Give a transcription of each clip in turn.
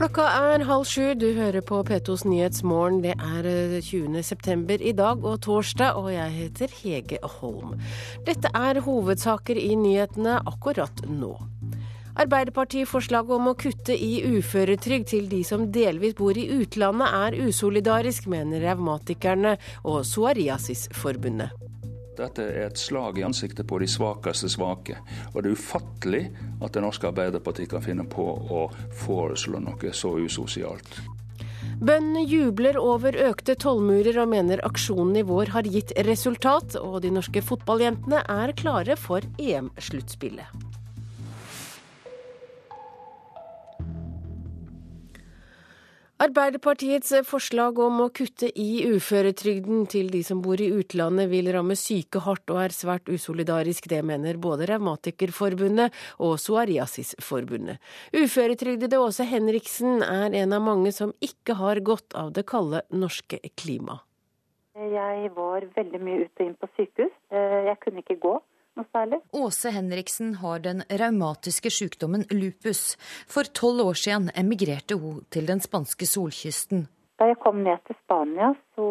Klokka er halv sju, du hører på P2s Nyhetsmorgen. Det er 20. Eh, september i dag og torsdag, og jeg heter Hege Holm. Dette er hovedsaker i nyhetene akkurat nå. Arbeiderpartiforslaget om å kutte i uføretrygd til de som delvis bor i utlandet er usolidarisk, mener revmatikerne og Psoriasisforbundet. Dette er et slag i ansiktet på de svakeste svake. Og det er ufattelig at Det norske Arbeiderpartiet kan finne på å foreslå noe så usosialt. Bøndene jubler over økte tollmurer og mener aksjonen i vår har gitt resultat, og de norske fotballjentene er klare for EM-sluttspillet. Arbeiderpartiets forslag om å kutte i uføretrygden til de som bor i utlandet vil ramme syke hardt og er svært usolidarisk. Det mener både Revmatikerforbundet og Psoriasisforbundet. Uføretrygdede Åse Henriksen er en av mange som ikke har godt av det kalde norske klimaet. Jeg var veldig mye ute og inn på sykehus. Eh, jeg kunne ikke gå noe særlig. Åse Henriksen har den raumatiske sykdommen lupus. For tolv år siden emigrerte hun til den spanske solkysten. Da jeg kom ned til Spania, så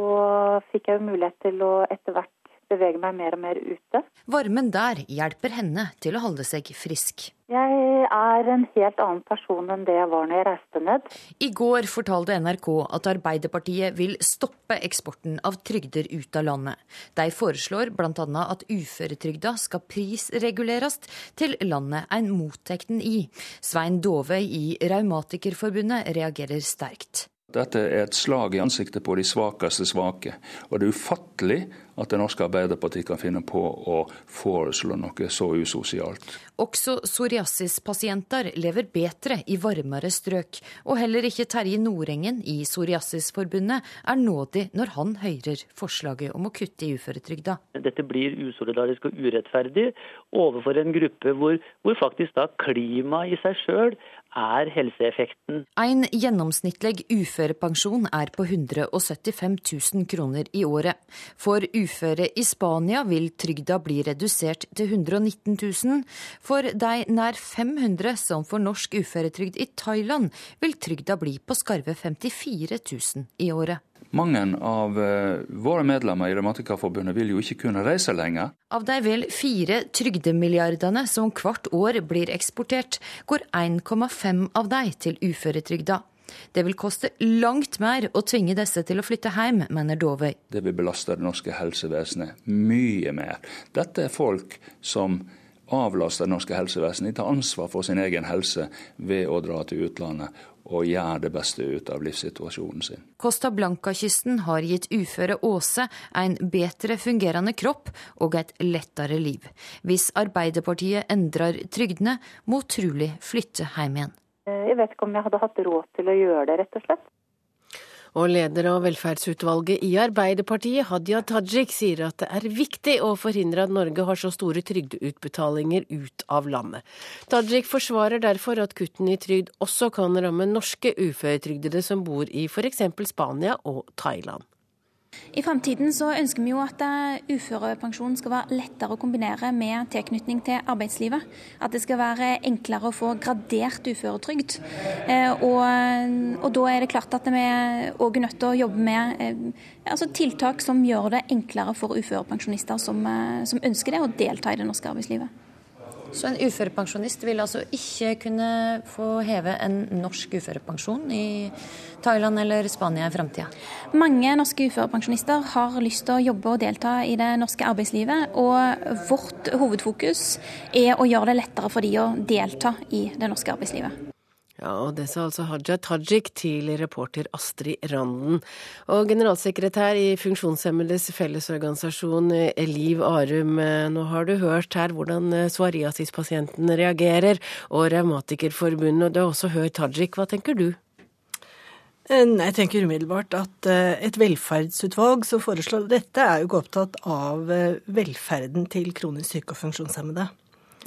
fikk jeg jo mulighet til å etter hvert bevege meg mer og mer ute. Varmen der hjelper henne til å holde seg frisk. Jeg er en helt annen person enn det jeg var når jeg reiste ned. I går fortalte NRK at Arbeiderpartiet vil stoppe eksporten av trygder ut av landet. De foreslår bl.a. at uføretrygda skal prisreguleres til landet en mottar den i. Svein Dovøy i Raumatikerforbundet reagerer sterkt. Dette er et slag i ansiktet på de svakeste svake. Og det er ufattelig at Det norske Arbeiderpartiet kan finne på å foreslå noe så usosialt. Også psoriasispasienter lever bedre i varmere strøk. Og heller ikke Terje Nordengen i Psoriasisforbundet er nådig når han hører forslaget om å kutte i uføretrygda. Dette blir usolidarisk og urettferdig overfor en gruppe hvor, hvor faktisk da klimaet i seg sjøl er helseeffekten. En gjennomsnittlig uførepensjon er på 175 000 kroner i året. For uføre i Spania vil trygda bli redusert til 119 000. For de nær 500 som får norsk uføretrygd i Thailand, vil trygda bli på skarve 54 000 i året. Mange av eh, våre medlemmer i Revmatikerforbundet vil jo ikke kunne reise lenger. Av de vel fire trygdemilliardene som hvert år blir eksportert, går 1,5 av de til uføretrygda. Det vil koste langt mer å tvinge disse til å flytte hjem, mener Dovøy. Det vil belaste det norske helsevesenet mye mer. Dette er folk som avlaster det norske helsevesenet. De tar ansvar for sin egen helse ved å dra til utlandet og gjøre det beste ut av livssituasjonen sin. Costa Blanca-kysten har gitt uføre Åse en bedre fungerende kropp og et lettere liv. Hvis Arbeiderpartiet endrer trygdene, må trolig flytte hjem igjen. Jeg vet ikke om jeg hadde hatt råd til å gjøre det, rett og slett. Og leder av velferdsutvalget i Arbeiderpartiet, Hadia Tajik, sier at det er viktig å forhindre at Norge har så store trygdeutbetalinger ut av landet. Tajik forsvarer derfor at kuttene i trygd også kan ramme norske uføretrygdede som bor i f.eks. Spania og Thailand. I framtiden så ønsker vi jo at uførepensjonen uførepensjon skal være lettere å kombinere med tilknytning til arbeidslivet. At det skal være enklere å få gradert uføretrygd. Eh, og, og da er det klart at vi òg er nødt til å jobbe med eh, altså tiltak som gjør det enklere for uførepensjonister som, som ønsker det, å delta i det norske arbeidslivet. Så en uførepensjonist vil altså ikke kunne få heve en norsk uførepensjon i Thailand eller Spania i framtida? Mange norske uførepensjonister har lyst til å jobbe og delta i det norske arbeidslivet. Og vårt hovedfokus er å gjøre det lettere for de å delta i det norske arbeidslivet. Ja, og Det sa altså Haja Tajik til reporter Astrid Randen. Og generalsekretær i Funksjonshemmedes Fellesorganisasjon, Liv Arum, nå har du hørt her hvordan psoriasispasienten reagerer, og Revmatikerforbundet, og du har også hørt Tajik. Hva tenker du? Eh, jeg tenker umiddelbart at eh, et velferdsutvalg som foreslår dette, er jo ikke opptatt av eh, velferden til kronisk syke og funksjonshemmede.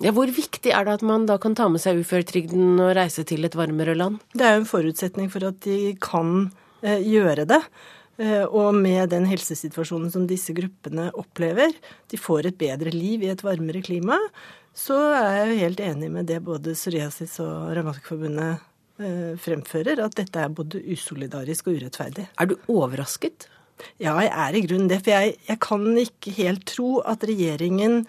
Ja, hvor viktig er det at man da kan ta med seg uføretrygden og reise til et varmere land? Det er jo en forutsetning for at de kan eh, gjøre det. Eh, og med den helsesituasjonen som disse gruppene opplever, de får et bedre liv i et varmere klima, så er jeg jo helt enig med det både Psoriasis og Revmatikerforbundet eh, fremfører, at dette er både usolidarisk og urettferdig. Er du overrasket? Ja, jeg er i grunnen det. For jeg, jeg kan ikke helt tro at regjeringen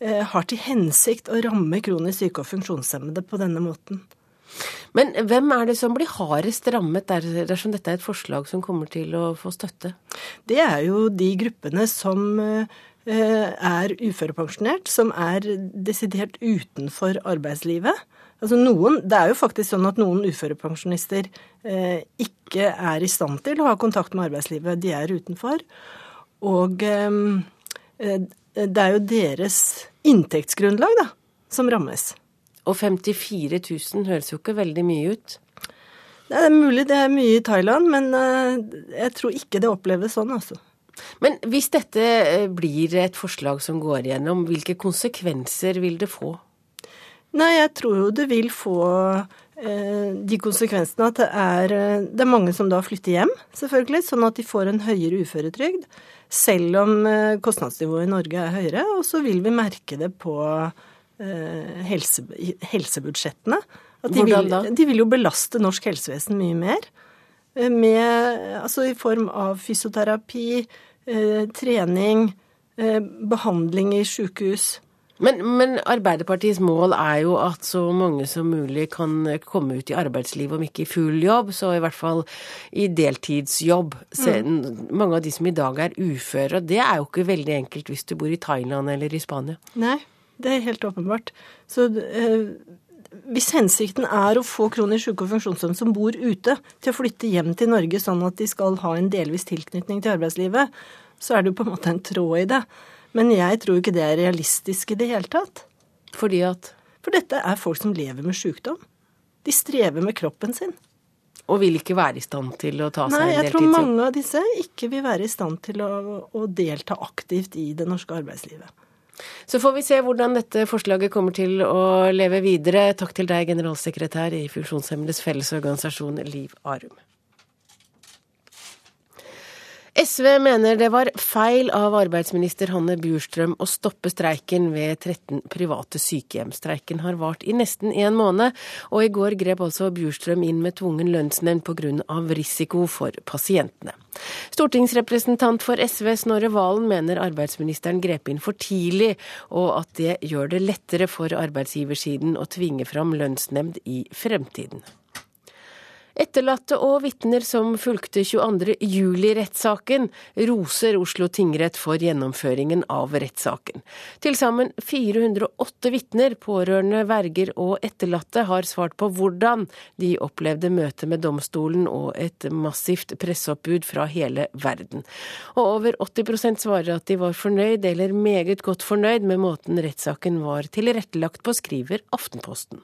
har til hensikt å ramme kronisk syke og funksjonshemmede på denne måten. Men hvem er det som blir hardest rammet dersom dette er et forslag som kommer til å få støtte? Det er jo de gruppene som eh, er uførepensjonert, som er desidert utenfor arbeidslivet. Altså noen, det er jo faktisk sånn at noen uførepensjonister eh, ikke er i stand til å ha kontakt med arbeidslivet. De er utenfor. Og eh, eh det er jo deres inntektsgrunnlag da, som rammes. Og 54 000 høres jo ikke veldig mye ut? Det er mulig det er mye i Thailand, men eh, jeg tror ikke det oppleves sånn, altså. Men hvis dette eh, blir et forslag som går igjennom, hvilke konsekvenser vil det få? Nei, jeg tror jo det vil få eh, de konsekvensene at det er, eh, det er mange som da flytter hjem, selvfølgelig, sånn at de får en høyere uføretrygd. Selv om eh, kostnadsnivået i Norge er høyere. Og så vil vi merke det på eh, helse, helsebudsjettene. At de? Vil, de vil jo belaste norsk helsevesen mye mer. Eh, med, altså i form av fysioterapi, eh, trening, behandling i sykehus. Men, men, Arbeiderpartiets mål er jo at så mange som mulig kan komme ut i arbeidslivet, om ikke i full jobb, så i hvert fall i deltidsjobb. Mm. Mange av de som i dag er uføre, og det er jo ikke veldig enkelt hvis du bor i Thailand eller i Spania. Nei, det er helt åpenbart. Så eh, hvis hensikten er å få kronisk syke og funksjonshemmede som bor ute, til å flytte hjem til Norge sånn at de skal ha en delvis tilknytning til arbeidslivet, så er det jo på en måte en tråd i det. Men jeg tror ikke det er realistisk i det hele tatt. Fordi at? For dette er folk som lever med sykdom. De strever med kroppen sin. Og vil ikke være i stand til å ta seg Nei, en deltidsjobb? Nei, jeg tror mange av disse ikke vil være i stand til å, å delta aktivt i det norske arbeidslivet. Så får vi se hvordan dette forslaget kommer til å leve videre. Takk til deg, generalsekretær i Funksjonshemmedes Fellesorganisasjon, Liv Arum. SV mener det var feil av arbeidsminister Hanne Bjurstrøm å stoppe streiken ved 13 private sykehjem. Streiken har vart i nesten en måned, og i går grep altså Bjurstrøm inn med tvungen lønnsnevnd pga. risiko for pasientene. Stortingsrepresentant for SV Snorre Valen mener arbeidsministeren grep inn for tidlig, og at det gjør det lettere for arbeidsgiversiden å tvinge fram lønnsnemnd i fremtiden. Etterlatte og vitner som fulgte 22. juli-rettssaken, roser Oslo tingrett for gjennomføringen av rettssaken. Til sammen 408 vitner, pårørende, verger og etterlatte har svart på hvordan de opplevde møtet med domstolen og et massivt presseoppbud fra hele verden. Og over 80% svarer at de var fornøyd eller meget godt fornøyd med måten rettssaken var tilrettelagt på, skriver Aftenposten.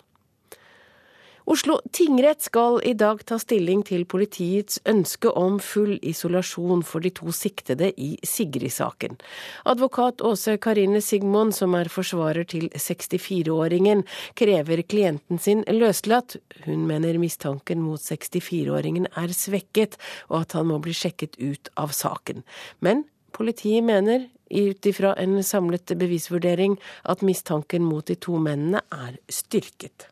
Oslo tingrett skal i dag ta stilling til politiets ønske om full isolasjon for de to siktede i Sigrid-saken. Advokat Åse Karine Sigmund, som er forsvarer til 64-åringen, krever klienten sin løslatt. Hun mener mistanken mot 64-åringen er svekket, og at han må bli sjekket ut av saken. Men politiet mener ut ifra en samlet bevisvurdering at mistanken mot de to mennene er styrket.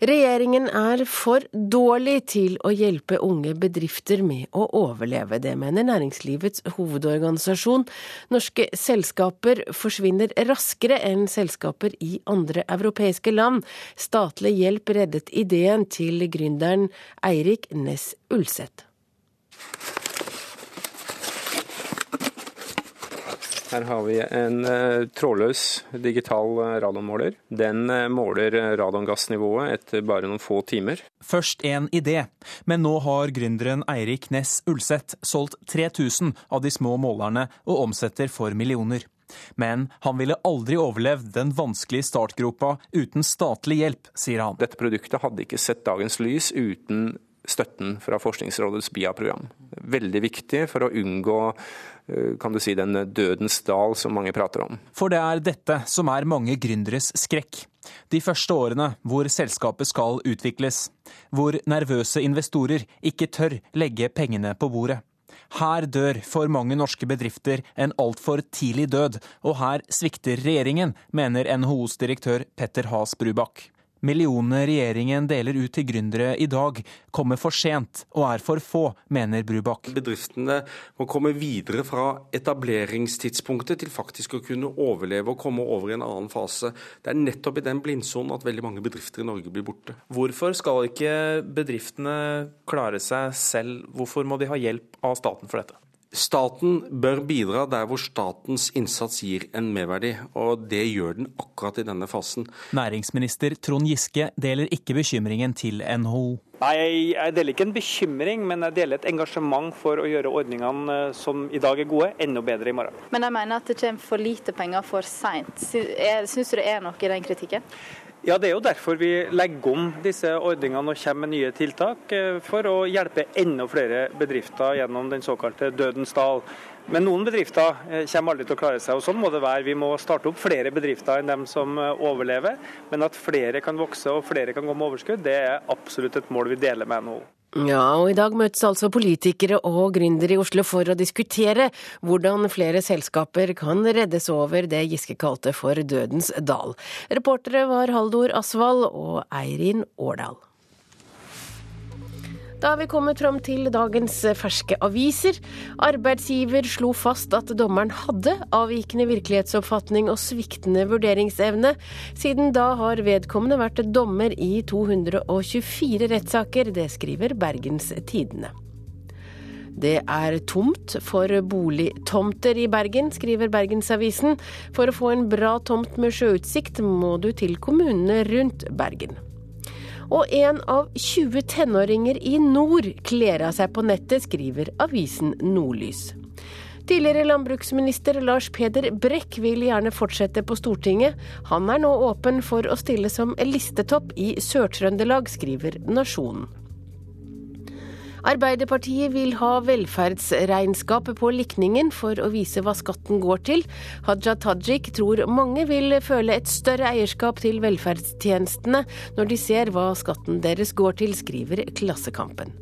Regjeringen er for dårlig til å hjelpe unge bedrifter med å overleve. Det mener næringslivets hovedorganisasjon. Norske selskaper forsvinner raskere enn selskaper i andre europeiske land. Statlig hjelp reddet ideen til gründeren Eirik Ness Ulseth. Her har vi en uh, trådløs digital uh, radonmåler. Den uh, måler radongassnivået etter bare noen få timer. Først en idé, men nå har gründeren Eirik Næss Ulseth solgt 3000 av de små målerne og omsetter for millioner. Men han ville aldri overlevd den vanskelige startgropa uten statlig hjelp, sier han. Dette produktet hadde ikke sett dagens lys uten støtten fra Forskningsrådets BIA-program. Veldig viktig for å unngå Eh, kan du si, den dødens dal som mange prater om. For det er dette som er mange gründeres skrekk. De første årene hvor selskapet skal utvikles. Hvor nervøse investorer ikke tør legge pengene på bordet. Her dør for mange norske bedrifter en altfor tidlig død, og her svikter regjeringen, mener NHOs direktør Petter Haas Brubakk. Millionene regjeringen deler ut til gründere i dag, kommer for sent og er for få, mener Brubakk. Bedriftene må komme videre fra etableringstidspunktet til faktisk å kunne overleve og komme over i en annen fase. Det er nettopp i den blindsonen at veldig mange bedrifter i Norge blir borte. Hvorfor skal ikke bedriftene klare seg selv, hvorfor må de ha hjelp av staten for dette? Staten bør bidra der hvor statens innsats gir en merverdi, og det gjør den akkurat i denne fasen. Næringsminister Trond Giske deler ikke bekymringen til NHO. Nei, Jeg deler ikke en bekymring, men jeg deler et engasjement for å gjøre ordningene eh, som i dag er gode, enda bedre i morgen. Men jeg mener at det kommer for lite penger for seint. Syns du det er noe i den kritikken? Ja, Det er jo derfor vi legger om disse ordningene og kommer med nye tiltak eh, for å hjelpe enda flere bedrifter gjennom den såkalte dødens dal. Men noen bedrifter eh, kommer aldri til å klare seg, og sånn må det være. Vi må starte opp flere bedrifter enn dem som eh, overlever. Men at flere kan vokse og flere kan gå med overskudd, det er absolutt et mål vi deler med NHO. Ja, og i dag møtes altså politikere og gründere i Oslo for å diskutere hvordan flere selskaper kan reddes over det Giske kalte for dødens dal. Reportere var Haldor Asvald og Eirin Årdal. Da har vi kommet fram til dagens ferske aviser. Arbeidsgiver slo fast at dommeren hadde avvikende virkelighetsoppfatning og sviktende vurderingsevne. Siden da har vedkommende vært dommer i 224 rettssaker. Det skriver Bergens Tidende. Det er tomt for boligtomter i Bergen, skriver Bergensavisen. For å få en bra tomt med sjøutsikt må du til kommunene rundt Bergen. Og en av 20 tenåringer i nord kler av seg på nettet, skriver avisen Nordlys. Tidligere landbruksminister Lars Peder Brekk vil gjerne fortsette på Stortinget. Han er nå åpen for å stille som listetopp i Sør-Trøndelag, skriver Nasjonen. Arbeiderpartiet vil ha velferdsregnskapet på likningen for å vise hva skatten går til. Haja Tajik tror mange vil føle et større eierskap til velferdstjenestene når de ser hva skatten deres går til, skriver Klassekampen.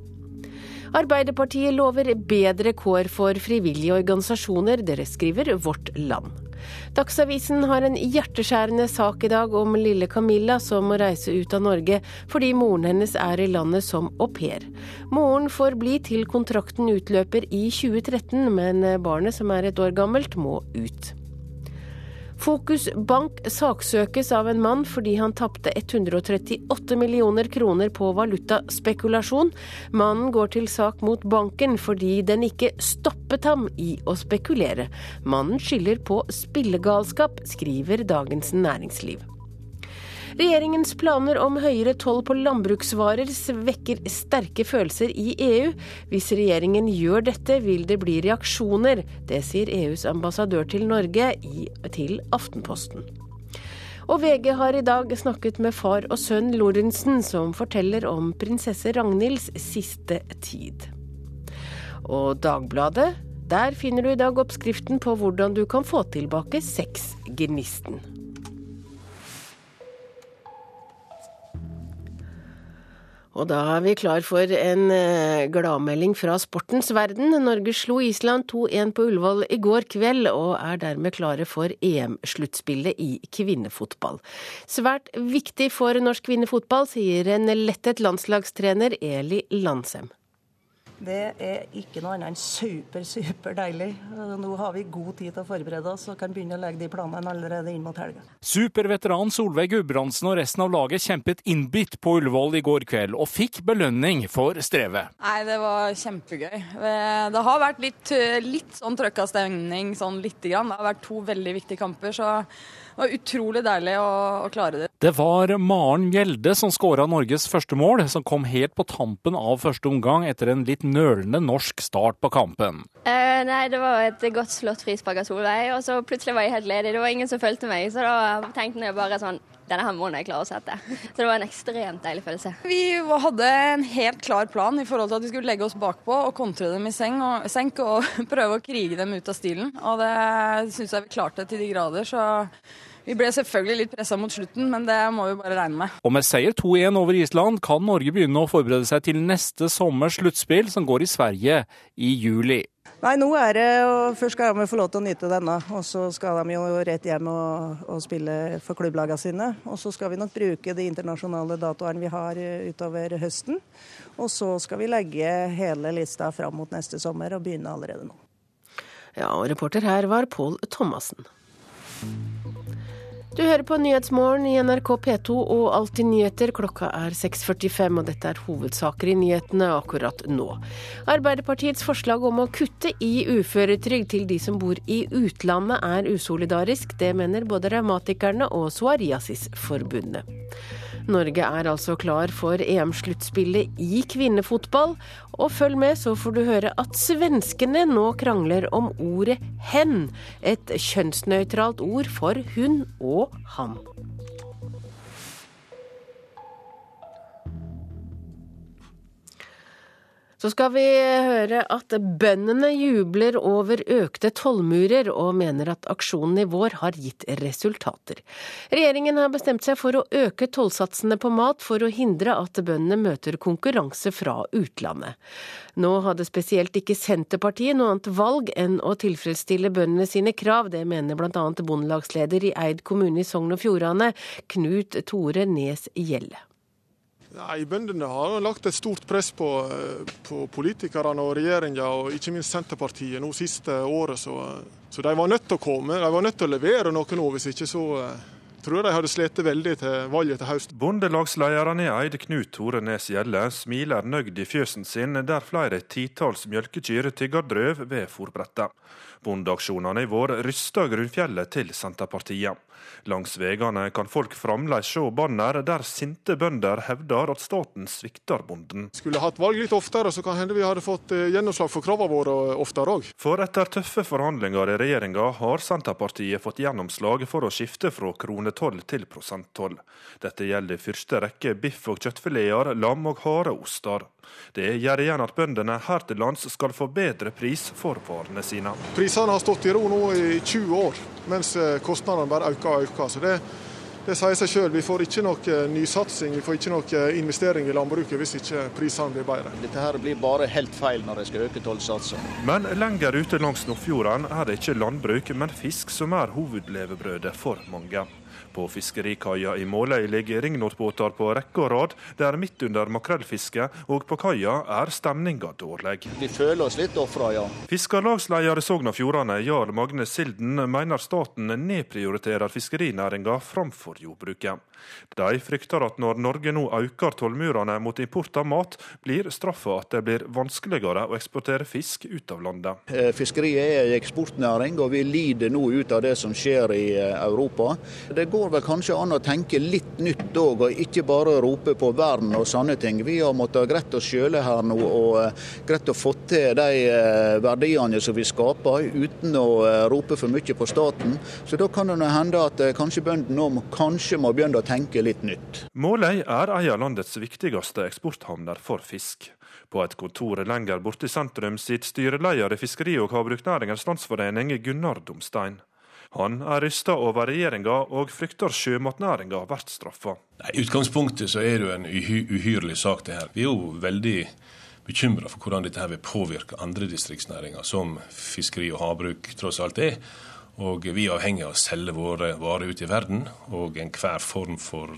Arbeiderpartiet lover bedre kår for frivillige organisasjoner, dere skriver Vårt Land. Dagsavisen har en hjerteskjærende sak i dag om lille Camilla som må reise ut av Norge fordi moren hennes er i landet som au pair. Moren får bli til kontrakten utløper i 2013, men barnet som er et år gammelt må ut. Fokus Bank saksøkes av en mann fordi han tapte 138 millioner kroner på valutaspekulasjon. Mannen går til sak mot banken fordi den ikke stoppet ham i å spekulere. Mannen skylder på spillegalskap, skriver Dagens Næringsliv. Regjeringens planer om høyere toll på landbruksvarer vekker sterke følelser i EU. Hvis regjeringen gjør dette, vil det bli reaksjoner. Det sier EUs ambassadør til Norge i, til Aftenposten. Og VG har i dag snakket med far og sønn Lorentzen, som forteller om prinsesse Ragnhilds siste tid. Og Dagbladet, der finner du i dag oppskriften på hvordan du kan få tilbake sexgnisten. Og da er vi klar for en eh, gladmelding fra sportens verden. Norge slo Island 2-1 på Ullevål i går kveld, og er dermed klare for EM-sluttspillet i kvinnefotball. Svært viktig for norsk kvinnefotball, sier en lettet landslagstrener Eli Landsem. Det er ikke noe annet enn super, super deilig. Nå har vi god tid til å forberede oss og kan begynne å legge de planene allerede inn mot helga. Superveteran Solveig Gudbrandsen og resten av laget kjempet innbitt på Ullevål i går kveld, og fikk belønning for strevet. Nei, det var kjempegøy. Det har vært litt, litt sånn trøkka stemning sånn lite grann. Det har vært to veldig viktige kamper. så det var utrolig deilig å, å, klare det. Det var Maren Gjelde som skåra Norges første mål, som kom helt på tampen av første omgang etter en litt nølende norsk start på kampen. Uh, nei, det var et godt slått frispark av Solveig, og så plutselig var jeg helt ledig. Det var ingen som fulgte meg, så da tenkte jeg bare sånn denne her må jeg klare å sette. Så det var en ekstremt deilig følelse. Vi hadde en helt klar plan i forhold til at vi skulle legge oss bakpå og kontre dem i seng og, senk og prøve å krige dem ut av stilen. Og det syns jeg vi klarte til de grader. så vi ble selvfølgelig litt pressa mot slutten, men det må vi bare regne med. Og med seier 2-1 over Island kan Norge begynne å forberede seg til neste sommers sluttspill, som går i Sverige i juli. Nei, nå er det og Først skal de få lov til å nyte denne, og så skal de jo rett hjem og, og spille for klubblagene sine. Og så skal vi nok bruke de internasjonale datoene vi har eh, utover høsten. Og så skal vi legge hele lista fram mot neste sommer og begynne allerede nå. Ja, og reporter her var Pål Thomassen. Du hører på Nyhetsmorgen i NRK P2 og Alltid nyheter. Klokka er 6.45, og dette er hovedsaker i nyhetene akkurat nå. Arbeiderpartiets forslag om å kutte i uføretrygd til de som bor i utlandet er usolidarisk. Det mener både Revmatikerne og Psoriasisforbundet. Norge er altså klar for EM-sluttspillet i kvinnefotball. Og følg med, så får du høre at svenskene nå krangler om ordet hen. Et kjønnsnøytralt ord for hun og han. Så skal vi høre at bøndene jubler over økte tollmurer, og mener at aksjonen i vår har gitt resultater. Regjeringen har bestemt seg for å øke tollsatsene på mat for å hindre at bøndene møter konkurranse fra utlandet. Nå hadde spesielt ikke Senterpartiet noe annet valg enn å tilfredsstille bøndene sine krav. Det mener bl.a. bondelagsleder i Eid kommune i Sogn og Fjordane, Knut Tore Nes Gjelle. Nei, Bøndene har lagt et stort press på, på politikerne og regjeringa, og ikke minst Senterpartiet nå siste året. Så, så, de var nødt til å komme. De var nødt til å levere noe nå, hvis ikke så tror jeg de hadde slitt veldig til valget til høsten. Bondelagslederen i Eid, Knut Tore Nes Gjelle, smiler nøyd i fjøsen sin der flere titalls mjølkekyr tygger drøv ved fòrbrettet. Bondeaksjonene i vår ryster grunnfjellet til Senterpartiet. Langs veiene kan folk fremdeles se banner der sinte bønder hevder at staten svikter bonden. Skulle hatt valg litt oftere, så kan hende vi hadde fått gjennomslag for kravene våre oftere òg. For etter tøffe forhandlinger i regjeringa har Senterpartiet fått gjennomslag for å skifte fra kronetoll til prosenttoll. Dette gjelder i første rekke biff og kjøttfileter, lam og hareoster. Det gjør igjen at bøndene her til lands skal få bedre pris for varene sine. Prisene har stått i ro nå i 20 år, mens kostnadene bare øker og øker. Så det, det sier seg selv. Vi får ikke noe nysatsing, vi får ikke noe investering i landbruket hvis ikke prisene blir bedre. Dette her blir bare helt feil når de skal øke tollsatsene. Men lenger ute langs Nordfjorden er det ikke landbruk, men fisk som er hovedlevebrødet for mange. På fiskerikaia i Måløy ligger ringnotbåter på rekke og rad. Det er midt under makrellfiske, og på kaia er stemninga dårlig. Vi føler oss litt ofra, ja. Fiskarlagsleder i Sogn og Fjordane, Jarl Magne Silden, mener staten nedprioriterer fiskerinæringa framfor jordbruket. De frykter at når Norge nå øker tollmurene mot import av mat, blir straffa at det blir vanskeligere å eksportere fisk ut av landet. Fiskeriet er en eksportnæring, og vi lider nå ut av det som skjer i Europa. Det går vel kanskje an å tenke litt nytt òg, og ikke bare rope på vern og sånne ting. Vi har måttet greit oss sjøle her nå og greit å få til de verdiene som vi skaper, uten å rope for mye på staten. Så da kan det hende at kanskje bøndene nå kanskje må begynne å tenke litt nytt. Måløy er en av landets viktigste eksporthavner for fisk. På et kontor lenger borte i sentrum sitter styreleder i Fiskeri- og havbruksnæringens landsforening, Gunnar Domstein. Han er rysta over regjeringa og frykter sjømatnæringa blir straffa. I utgangspunktet så er det jo en uhy uhyrlig sak det her. Vi er jo veldig bekymra for hvordan dette her vil påvirke andre distriktsnæringer, som fiskeri og havbruk tross alt er. Og vi er avhengig av å selge våre varer ut i verden, og enhver form for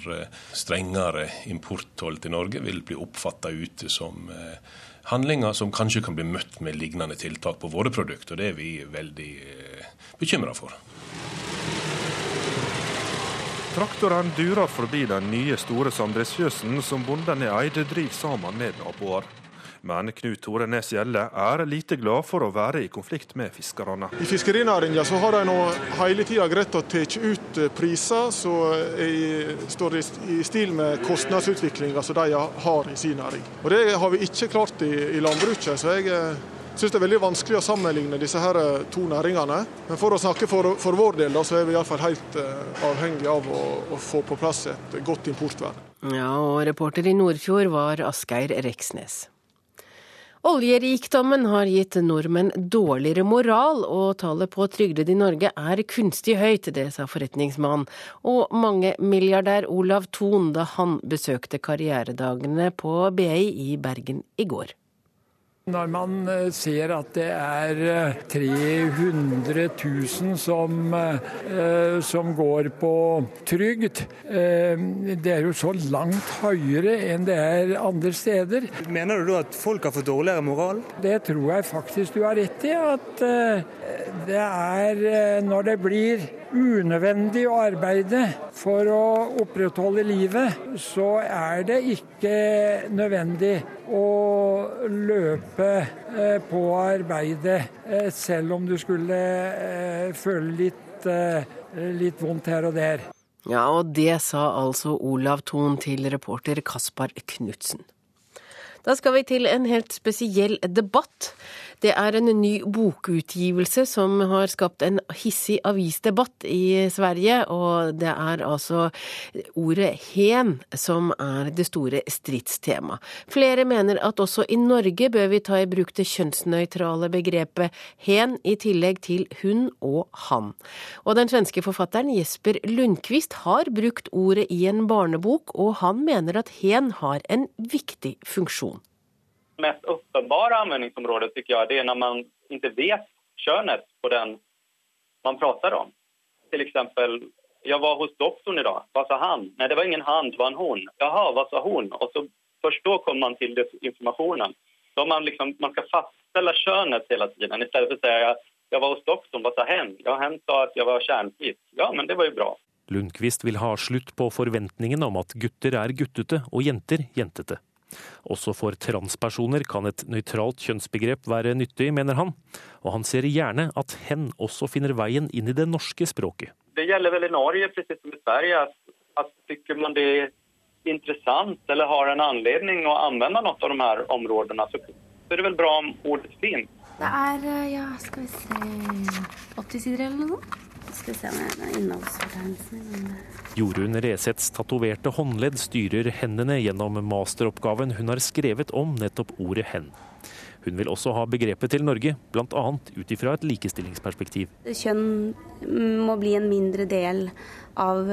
strengere importtoll til Norge vil bli oppfatta ute som handlinger som kanskje kan bli møtt med lignende tiltak på våre produkter. og Det er vi veldig bekymra for. Traktoren durer forbi den nye store samdriftsfjøsen som bonden i Eide driver sammen med naboer. Men Knut Tore Nes Gjelle er lite glad for å være i konflikt med fiskerne. I fiskerinæringa så har de nå hele tida greid å ta ut priser som står i stil med kostnadsutviklinga som de har i sin næring. Og Det har vi ikke klart i, i landbruket. så jeg syns det er veldig vanskelig å sammenligne disse her to næringene. Men for å snakke for, for vår del, da, så er vi iallfall helt avhengig av å, å, få på plass et godt importvern. Ja, og reporter i Nordfjord var Asgeir Reksnes. Oljerikdommen har gitt nordmenn dårligere moral, og tallet på trygdede i Norge er kunstig høyt, det sa forretningsmann og mangemilliardær Olav Thon da han besøkte karrieredagene på BI i Bergen i går. Når man eh, ser at det er 300 eh, 000 som, eh, som går på trygd, det er jo så langt høyere enn det er andre steder. Mener du da at folk har fått dårligere moral? Det tror jeg faktisk du har rett i. At det er når det blir unødvendig å arbeide for å opprettholde livet, så er det ikke nødvendig å løpe eh, på arbeidet, eh, selv om du skulle eh, føle litt, litt vondt her og der. Ja, og det sa altså Olav Thon til reporter Kaspar Knutsen. Da skal vi til en helt spesiell debatt. Det er en ny bokutgivelse som har skapt en hissig avisdebatt i Sverige, og det er altså ordet hen som er det store stridstemaet. Flere mener at også i Norge bør vi ta i bruk det kjønnsnøytrale begrepet hen i tillegg til hun og han. Og den svenske forfatteren Jesper Lundqvist har brukt ordet i en barnebok, og han mener at hen har en viktig funksjon mest uppenbara användningsområdet tycker jag man inte vet könet på den man pratar om. Till exempel, jag var hos doktorn idag. Vad sa han? Nej, det var ingen han, det var en hon. Jaha, vad sa hon? Och så först då kommer man till informationen. Så man, liksom, man ska fastställa könet hela tiden istället för att säga jag var hos doktorn, vad sa hen? Ja, hen sa att jag var kärnfrisk. Ja, men det var ju bra. Lundqvist vil ha slutt på forventningen om at gutter er guttete og jenter jentete. Også for transpersoner kan et nøytralt kjønnsbegrep være nyttig, mener han. Og han ser gjerne at hen også finner veien inn i det norske språket. Det gjelder vel i Norge, precis som i Sverige, at, at tykker man det er interessant eller har en anledning å anvende noe av de her områdene, så, så er det vel bra om ordet finnes. Det er, ja, skal vi se 80 sider eller noe? Skal vi se om innholdsfortegnelsen Jorunn Resets tatoverte håndledd styrer hendene gjennom masteroppgaven hun har skrevet om nettopp ordet hen. Hun vil også ha begrepet til Norge, bl.a. ut ifra et likestillingsperspektiv. Kjønn må bli en mindre del av,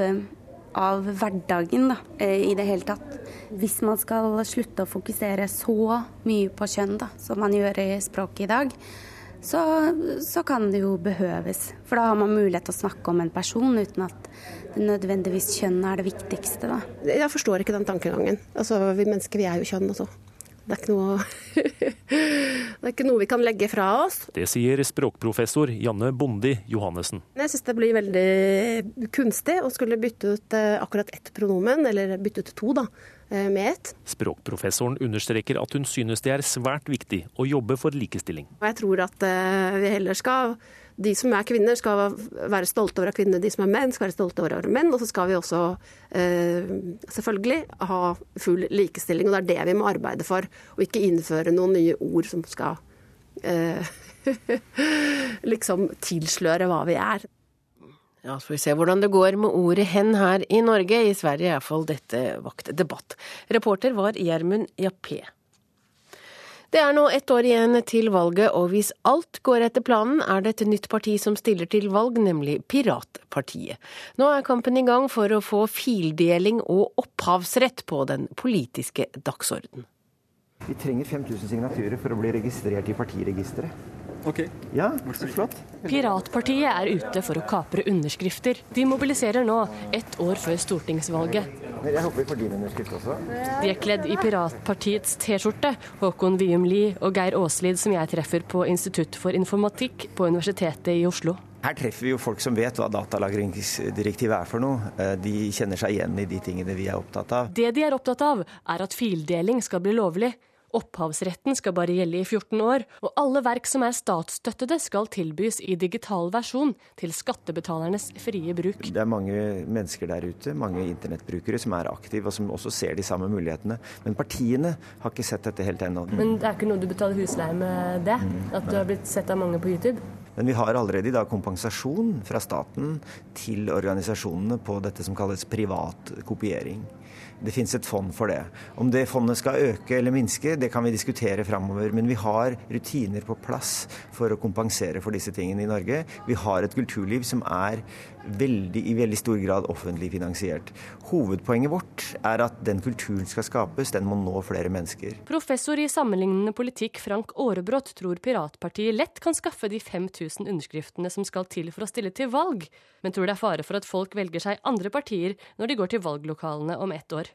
av hverdagen da, i det hele tatt. Hvis man skal slutte å fokusere så mye på kjønn da, som man gjør i språket i dag, så, så, kan det jo behøves. For da har man mulighet til å snakke om en person uten at nødvendigvis kjønn er det viktigste. Da. Jeg forstår ikke den tankegangen. Altså, Vi mennesker vi er jo kjønn også. Det er, noe, det er ikke noe vi kan legge fra oss. Det sier språkprofessor Janne Bondi Johannessen. Jeg syns det blir veldig kunstig å skulle bytte ut eh, akkurat ett pronomen, eller bytte ut to, da med ett. Språkprofessoren understreker at hun synes det er svært viktig å jobbe for likestilling. Jeg tror at eh, vi heller skal de som er kvinner, skal være stolte over å være kvinner. De som er menn, skal være stolte over å være menn. Og så skal vi også eh, selvfølgelig ha full likestilling. Og det er det vi må arbeide for. Og ikke innføre noen nye ord som skal eh, liksom tilsløre hva vi er. Ja, så får vi se hvordan det går med ordet hen her i Norge. I Sverige er iallfall dette vakt debatt. Reporter var Gjermund Jappé. Det er nå ett år igjen til valget, og hvis alt går etter planen, er det et nytt parti som stiller til valg, nemlig Piratpartiet. Nå er kampen i gang for å få fildeling og opphavsrett på den politiske dagsorden. Vi trenger 5000 signaturer for å bli registrert i partiregisteret. Ok. Ja, så flott. Piratpartiet er ute for å kapre underskrifter. De mobiliserer nå, ett år før stortingsvalget. Jeg håper vi får din underskrift også. De er kledd i Piratpartiets T-skjorte. Håkon Wium Lie og Geir Aaslid, som jeg treffer på Institutt for informatikk på Universitetet i Oslo. Her treffer vi jo folk som vet hva datalagringsdirektivet er for noe. Eh, de kjenner seg igjen i de tingene vi er opptatt av. Det de er opptatt av, er at fildeling skal bli lovlig. Opphavsretten skal bare gjelde i 14 år, og alle verk som er statsstøttede skal tilbys i digital versjon til skattebetalernes frie bruk. Det er mange mennesker der ute, mange internettbrukere, som er aktive og som også ser de samme mulighetene. Men partiene har ikke sett dette helt ennå. Men det er ikke noe du betaler husleie med det? Mm, at du har blitt sett av mange på YouTube? Men vi har allerede i dag kompensasjon fra staten til organisasjonene på dette som kalles privat kopiering. Det finnes et fond for det. Om det fondet skal øke eller minske, det kan vi diskutere framover. Men vi har rutiner på plass for å kompensere for disse tingene i Norge. Vi har et kulturliv som er veldig, i veldig stor grad offentlig finansiert. Hovedpoenget vårt er at den kulturen skal skapes, den må nå flere mennesker. Professor i sammenlignende politikk Frank Aarebrot tror Piratpartiet lett kan skaffe de 5000 underskriftene som skal til for å stille til valg, men tror det er fare for at folk velger seg andre partier når de går til valglokalene om ett år.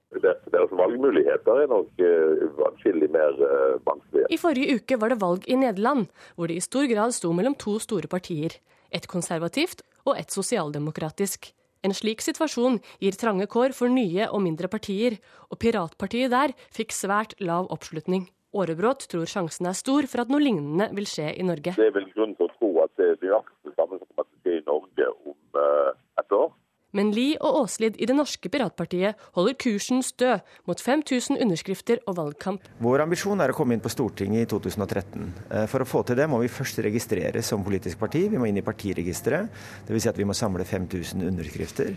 Deres valgmuligheter er nok uh, atskillig mer vanskelig. vanskelige. I forrige uke var det valg i Nederland, hvor det i stor grad sto mellom to store partier. Et konservativt og et sosialdemokratisk. En slik situasjon gir trange kår for nye og mindre partier, og piratpartiet der fikk svært lav oppslutning. Aarebrot tror sjansen er stor for at noe lignende vil skje i Norge. Det er vel grunn til å tro at det er nøyaktig det samme som kommer til å skje i Norge om uh, et år. Men Li og Åslid i det norske piratpartiet holder kursen stø mot 5000 underskrifter og valgkamp. Vår ambisjon er å komme inn på Stortinget i 2013. Eh, for å få til det må vi først registreres som politisk parti. Vi må inn i partiregisteret. Dvs. Si at vi må samle 5000 underskrifter.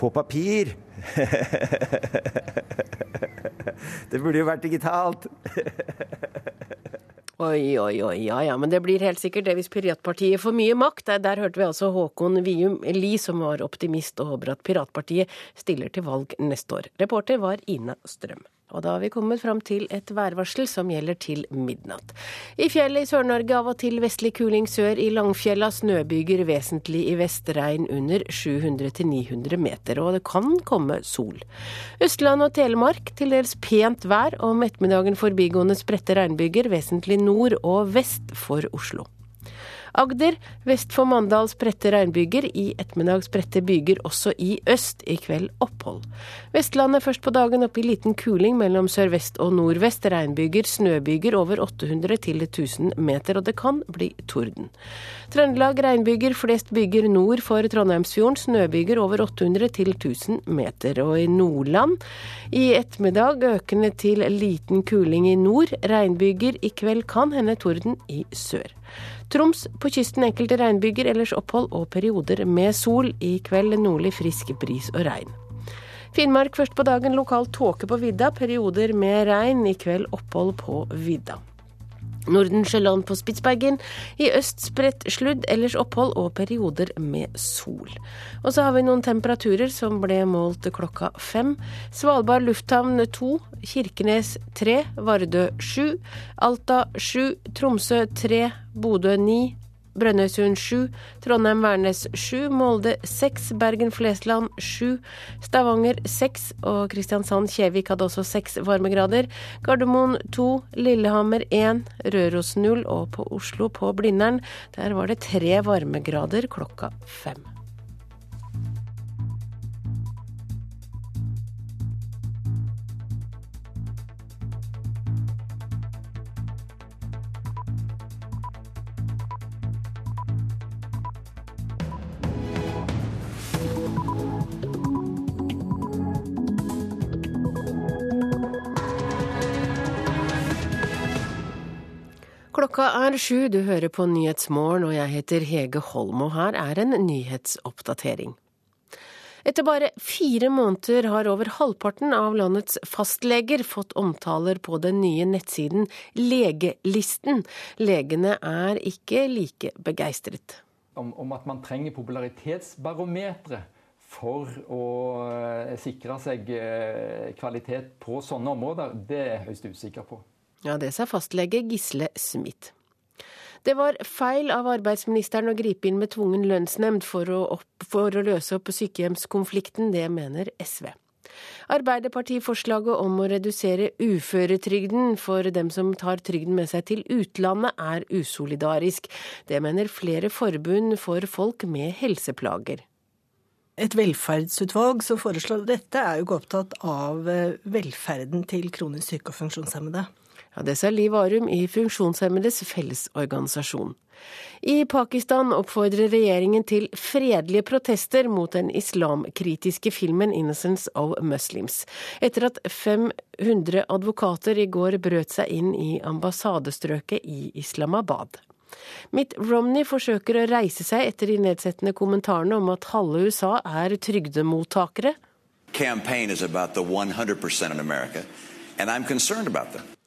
På papir! det burde jo vært digitalt! Oi, oi, oi, ja ja, men det blir helt sikkert det hvis Piratpartiet får mye makt. Der, der hørte vi altså Håkon Vium Li, som var optimist og håper at Piratpartiet stiller til valg neste år. Reporter var Ina Strøm. Og da har vi kommet fram til et værvarsel som gjelder til midnatt. I fjellet i Sør-Norge av og til vestlig kuling sør i Langfjella. Snøbyger vesentlig i vest, regn under 700-900 meter. Og det kan komme sol. Østland og Telemark til dels pent vær. Om ettermiddagen forbigående spredte regnbyger vesentlig nord og vest for Oslo. Agder vest for Mandal spredte regnbyger. I ettermiddag spredte byger også i øst. I kveld opphold. Vestlandet først på dagen opp i liten kuling mellom sørvest og nordvest. Regnbyger, snøbyger over 800 til 1000 meter, og det kan bli torden. Trøndelag regnbyger, flest byger nord for Trondheimsfjorden. Snøbyger over 800 til 1000 meter. Og i Nordland i ettermiddag økende til liten kuling i nord. Regnbyger. I kveld kan hende torden i sør. Troms på kysten enkelte regnbyger, ellers opphold og perioder med sol. I kveld nordlig frisk bris og regn. Finnmark først på dagen lokal tåke på vidda, perioder med regn. I kveld opphold på vidda. Nordensjøland på Spitsbergen. I øst spredt sludd, ellers opphold og perioder med sol. Og så har vi noen temperaturer som ble målt klokka fem. Svalbard lufthavn to, Kirkenes tre, Vardø sju, Alta sju, Tromsø tre, Bodø ni, Brønnøysund 7, Trondheim-Værnes 7, Molde 6, Bergen-Flesland 7, Stavanger 6 og Kristiansand-Kjevik hadde også 6 varmegrader. Gardermoen 2, Lillehammer 1, Røros 0 og på Oslo på Blindern der var det 3 varmegrader klokka 5. Klokka er sju, du hører på Nyhetsmorgen og jeg heter Hege Holm, og her er en nyhetsoppdatering. Etter bare fire måneder har over halvparten av landets fastleger fått omtaler på den nye nettsiden Legelisten. Legene er ikke like begeistret. Om, om at man trenger popularitetsbarometre for å sikre seg kvalitet på sånne områder, det er jeg høyst usikker på. Ja, det sa fastlege Gisle Smith. Det var feil av arbeidsministeren å gripe inn med tvungen lønnsnemnd for å, opp, for å løse opp sykehjemskonflikten, det mener SV. Arbeiderpartiforslaget om å redusere uføretrygden for dem som tar trygden med seg til utlandet, er usolidarisk. Det mener flere forbund for folk med helseplager. Et velferdsutvalg som foreslår dette, er jo ikke opptatt av velferden til kronisk syke og funksjonshemmede. Ja, Det sa Liv Arum i Funksjonshemmedes Fellesorganisasjon. I Pakistan oppfordrer regjeringen til fredelige protester mot den islamkritiske filmen 'Innocence of Muslims', etter at 500 advokater i går brøt seg inn i ambassadestrøket i Islamabad. Mitt Romney forsøker å reise seg etter de nedsettende kommentarene om at halve USA er trygdemottakere. campaign is about the 100% in America, and I'm concerned about them.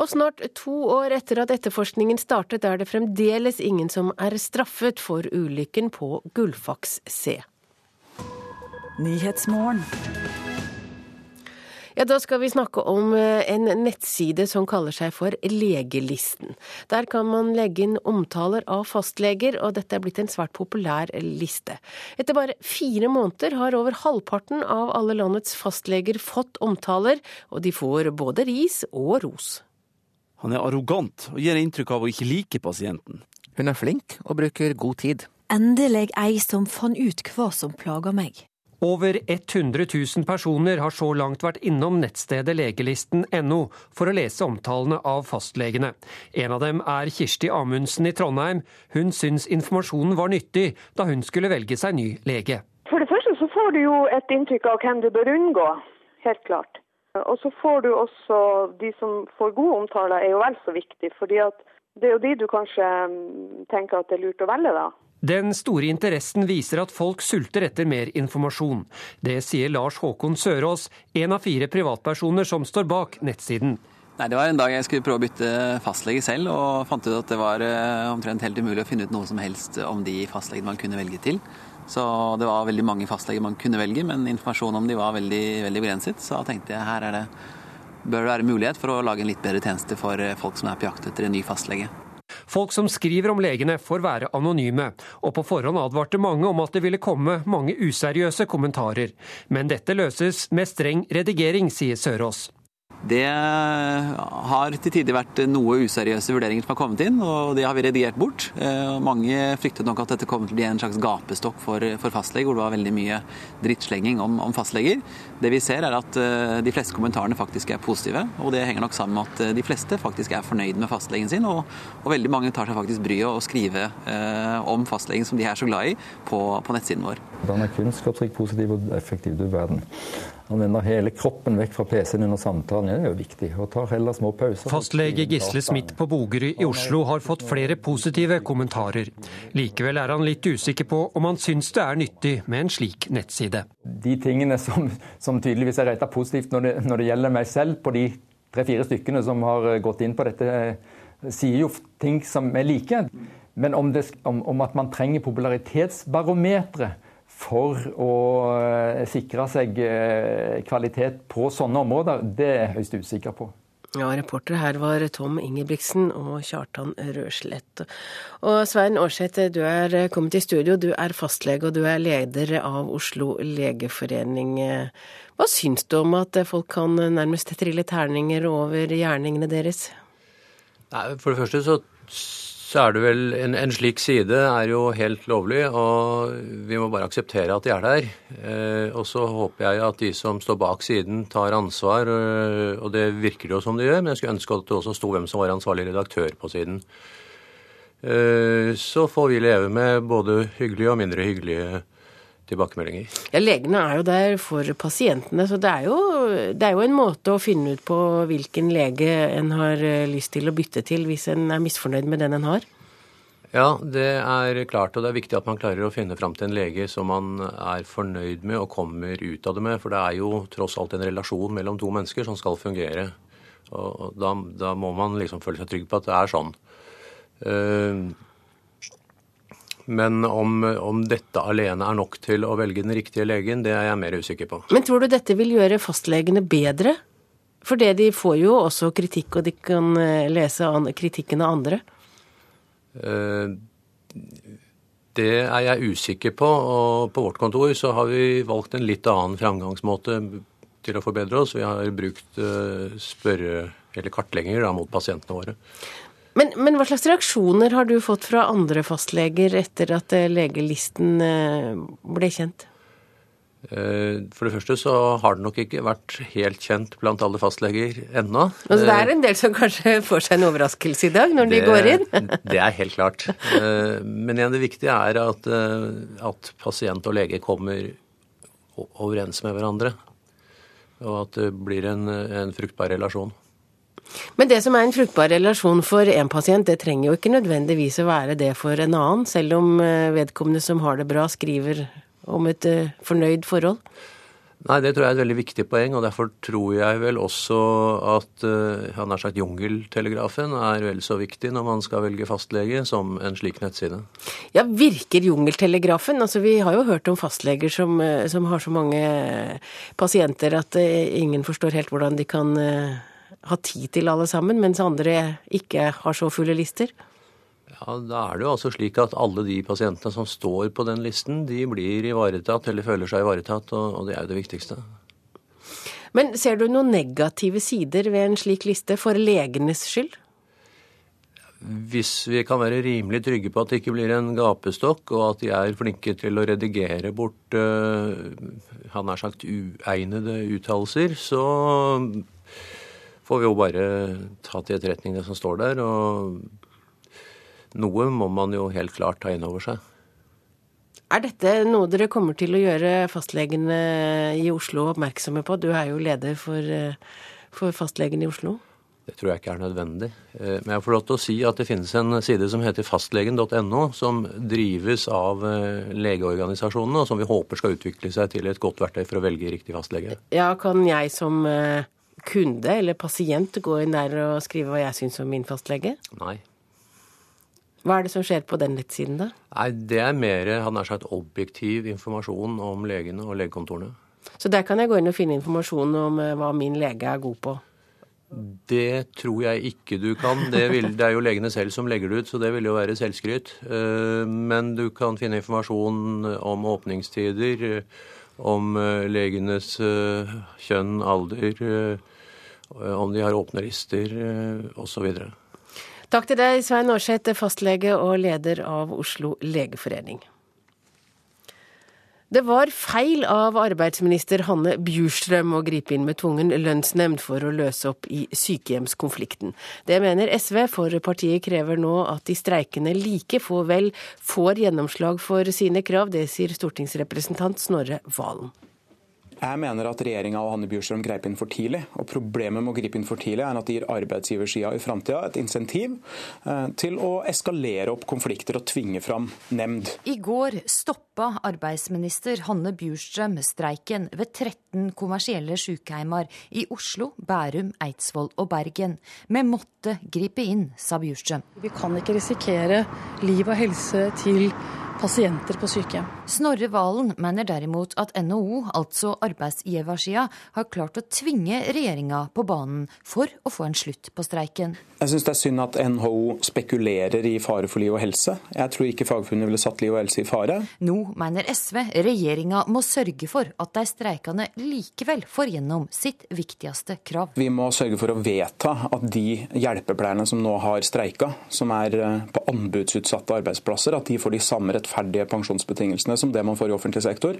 Og snart to år etter at etterforskningen startet, er det fremdeles ingen som er straffet for ulykken på Gullfaks C. Ja, Da skal vi snakke om eh, en nettside som kaller seg for Legelisten. Der kan man legge inn omtaler av fastleger, og dette er blitt en svært populær liste. Etter bare fire måneder har over halvparten av alle landets fastleger fått omtaler, og de får både ris og ros. Han er arrogant og gir inntrykk av å ikke like pasienten. Hun er flink og bruker god tid. Endelig ei som fant ut hva som plager meg. Over 100 000 personer har så langt vært innom nettstedet legelisten.no for å lese omtalene av fastlegene. En av dem er Kirsti Amundsen i Trondheim. Hun syns informasjonen var nyttig da hun skulle velge seg ny lege. For det første så får du jo et inntrykk av hvem du bør unngå, helt klart. Og så får du også de som får gode omtaler, er jo vel så viktig. fordi at det er jo de du kanskje mm, tenker at det er lurt å velge, da. Den store interessen viser at folk sulter etter mer informasjon. Det sier Lars Håkon Sørås, en av fire privatpersoner som står bak nettsiden. Nei, Det var en dag jeg skulle prøve å bytte fastlege selv, og fant ut at det var eh, omtrent helt umulig å finne ut noe som helst om de fastlegene man kunne velge til. Så det var veldig mange fastleger man kunne velge, men informasjonen om de var veldig, veldig begrenset. Så tenkte jeg her det, bør det være mulighet for å lage en litt bedre tjeneste for eh, folk som er på jakt etter en ny fastlege. Folk som skriver om legene får være anonyme, og på forhånd advarte mange om at det ville komme mange useriøse kommentarer. Men dette løses med streng redigering, sier Sørås. Det har til tider vært noe useriøse vurderinger som har kommet inn, og det har vi redigert bort. Eh, mange fryktet nok at dette kom til å bli en slags gapestokk for, for fastleger, hvor det var veldig mye drittslenging om, om, fastleger. Det vi ser er at eh, de fleste kommentarene faktisk er positive, og det henger nok sammen med at eh, de fleste faktisk er fornøyd med fastlegen sin, og, og veldig mange tar seg faktisk bryet å skrive eh, om fastlegen som de er så glad i, på, på nettsiden vår. Den er kunnskapsrik, positiv og effektiv, du verden. Han vender hele kroppen vekk fra PC-en under samtalen. Det er jo viktig. Og tar heller små pauser. Fastlege Gisle Smith på Bogerud i Oslo har fått flere positive kommentarer. Likevel er han litt usikker på om han syns det er nyttig med en slik nettside. De tingene som, som tydeligvis er retta positivt når det, når det, gjelder meg selv, på de tre-fire stykkene som har gått inn på dette, sier jo ting som er like. Men om, det, om, om at man trenger popularitetsbarometre for å eh, sikre seg eh, kvalitet på sånne områder, det er jeg høyst usikker på. Ja, Reportere her var Tom Ingebrigtsen og Kjartan Røslett. Og Svein Aarseth, du er kommet i studio. Du er fastlege og du er leder av Oslo legeforening. Hva syns du om at folk kan nærmest trille terninger over gjerningene deres? Nei, for det første så så er det vel en, en, slik side er jo helt lovlig, og vi må bare akseptere at de er der. Eh, og så håper jeg at de som står bak siden, tar ansvar, og, og det virker jo som de gjør, men jeg skulle ønske at det også sto hvem som var ansvarlig redaktør på siden. Eh, så får vi leve med både hyggelige og mindre hyggelige tilbakemeldinger. Ja, Legene er jo der for pasientene, så det er, jo, det er jo en måte å finne ut på hvilken lege en har eh, lyst til å bytte til hvis en er misfornøyd med den en har. Ja, det er klart, og det er viktig at man klarer å finne fram til en lege som man er fornøyd med og kommer ut av det med. For det er jo tross alt en relasjon mellom to mennesker som skal fungere. Og da, da må man liksom føle seg trygg på at det er sånn. Uh, men om, om, dette alene er nok til å velge den riktige legen, det er jeg mer usikker på. Men tror du dette vil gjøre fastlegene bedre? For det de får jo også kritikk, og de kan eh, lese kritikken av andre. Eh, det er jeg usikker på. Og på vårt kontor så har vi valgt en litt annen framgangsmåte til å forbedre oss. Vi har brukt eh, spørre- eller kartlegginger mot pasientene våre. Men, men, hva slags reaksjoner har du fått fra andre fastleger etter at eh, legelisten eh, ble kjent? Eh, for det første så har det nok ikke vært helt kjent blant alle fastleger ennå. Altså, det er en del som kanskje får seg en overraskelse i dag når det, de går inn? det er helt klart. Men igjen, det viktige er at, at pasient og lege kommer overens med hverandre. Og at det blir en, en fruktbar relasjon. Men det som er en fruktbar relasjon for en pasient, det trenger jo ikke nødvendigvis å være det for en annen, selv om eh, vedkommende som har det bra, skriver om et eh, fornøyd forhold? Nei, Det tror jeg er et veldig viktig poeng, og derfor tror jeg vel også at uh, han har sagt jungeltelegrafen er vel så viktig når man skal velge fastlege, som en slik nettside. Ja, Virker jungeltelegrafen? Altså, Vi har jo hørt om fastleger som, eh, som har så mange pasienter at uh, ingen forstår helt hvordan de kan uh, ha tid til alle sammen, mens andre ikke har så fulle lister. Ja, Da er det jo altså slik at alle de pasientene som står på den listen, de blir ivaretatt eller føler seg ivaretatt, og, det er jo det viktigste. Men ser du noen negative sider ved en slik liste for legenes skyld? Hvis vi kan være rimelig trygge på at det ikke blir en gapestokk, og at de er flinke til å redigere bort uh, han har sagt uegnede uttalelser, så får vi jo bare ta til etterretning det som står der. og noe må man jo helt klart ta inn over seg. Er dette noe dere kommer til å gjøre fastlegene i Oslo oppmerksomme på? Du er jo leder for, eh, for fastlegen i Oslo. Det tror jeg ikke er nødvendig. Eh, men jeg får lov til å si at det finnes en side som heter fastlegen.no, som drives av eh, legeorganisasjonene, og som vi håper skal utvikle seg til et godt verktøy for å velge riktig fastlege. Ja, Kan jeg som kunde eller pasient gå inn der og skrive hva jeg syns om min fastlege? Nei. Hva er det som skjer på den nettsiden, da? Nei, Det er mer han er sagt, objektiv informasjon om legene og legekontorene. Så der kan jeg gå inn og finne informasjon om eh, hva min lege er god på? Det tror jeg ikke du kan. Det, vil, det, er jo legene selv som legger det ut, så det vil jo være selvskryt. Eh, men du kan finne informasjon om åpningstider, om eh, legenes kjønn, alder, om de har åpne lister osv. Takk til deg, Svein Aarseth, fastlege og leder av Oslo legeforening. Det var feil av arbeidsminister Hanne Bjurstrøm å gripe inn med tvungen lønnsnemnd for å løse opp i sykehjemskonflikten. Det mener SV, for partiet krever nå at de streikende like få vel får gjennomslag for sine krav. Det sier stortingsrepresentant Snorre Valen. Jeg mener at regjeringa og Hanne Bjurstrøm grep inn for tidlig. og Problemet med å gripe inn for tidlig er at det gir arbeidsgiversida i framtida et insentiv eh, til å eskalere opp konflikter og tvinge fram nemnd. I går stoppa arbeidsminister Hanne Bjurstrøm streiken ved 13 kommersielle sykeheimer i Oslo, Bærum, Eidsvoll og Bergen. Vi måtte gripe inn, sa Bjurstrøm. Vi kan ikke risikere liv og helse til pasienter på sykehjem. Snorre Valen mener derimot at NHO, altså arbeidsgiversida, har klart å tvinge regjeringa på banen for å få en slutt på streiken. Jeg syns det er synd at NHO spekulerer i fare for liv og helse. Jeg tror ikke Fagforbundet ville satt liv og helse i fare. Nå mener SV regjeringa må sørge for at de streikende likevel får gjennom sitt viktigste krav. Vi må sørge for å vedta at de hjelpepleierne som nå har streika, som er eh, på anbudsutsatte arbeidsplasser, at de får de samme rettferdige rettferdige pensjonsbetingelsene som det man får i offentlig sektor.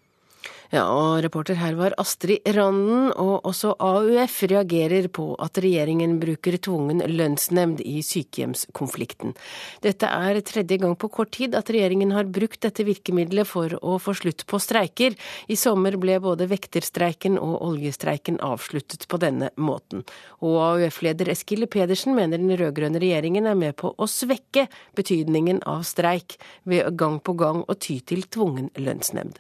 Ja, og reporter her var Astrid Randen, og også AUF reagerer på at regjeringen bruker tvungen lønnsnemnd i sykehjemskonflikten. Dette er tredje gang på kort tid at regjeringen har brukt dette virkemidlet for å få slutt på streiker. I sommer ble både vekterstreiken og oljestreiken avsluttet på denne måten. Og AUF-leder Eskil Pedersen mener den rød-grønne regjeringen er med på å svekke betydningen av streik ved gang på gang å ty til tvungen lønnsnemnd.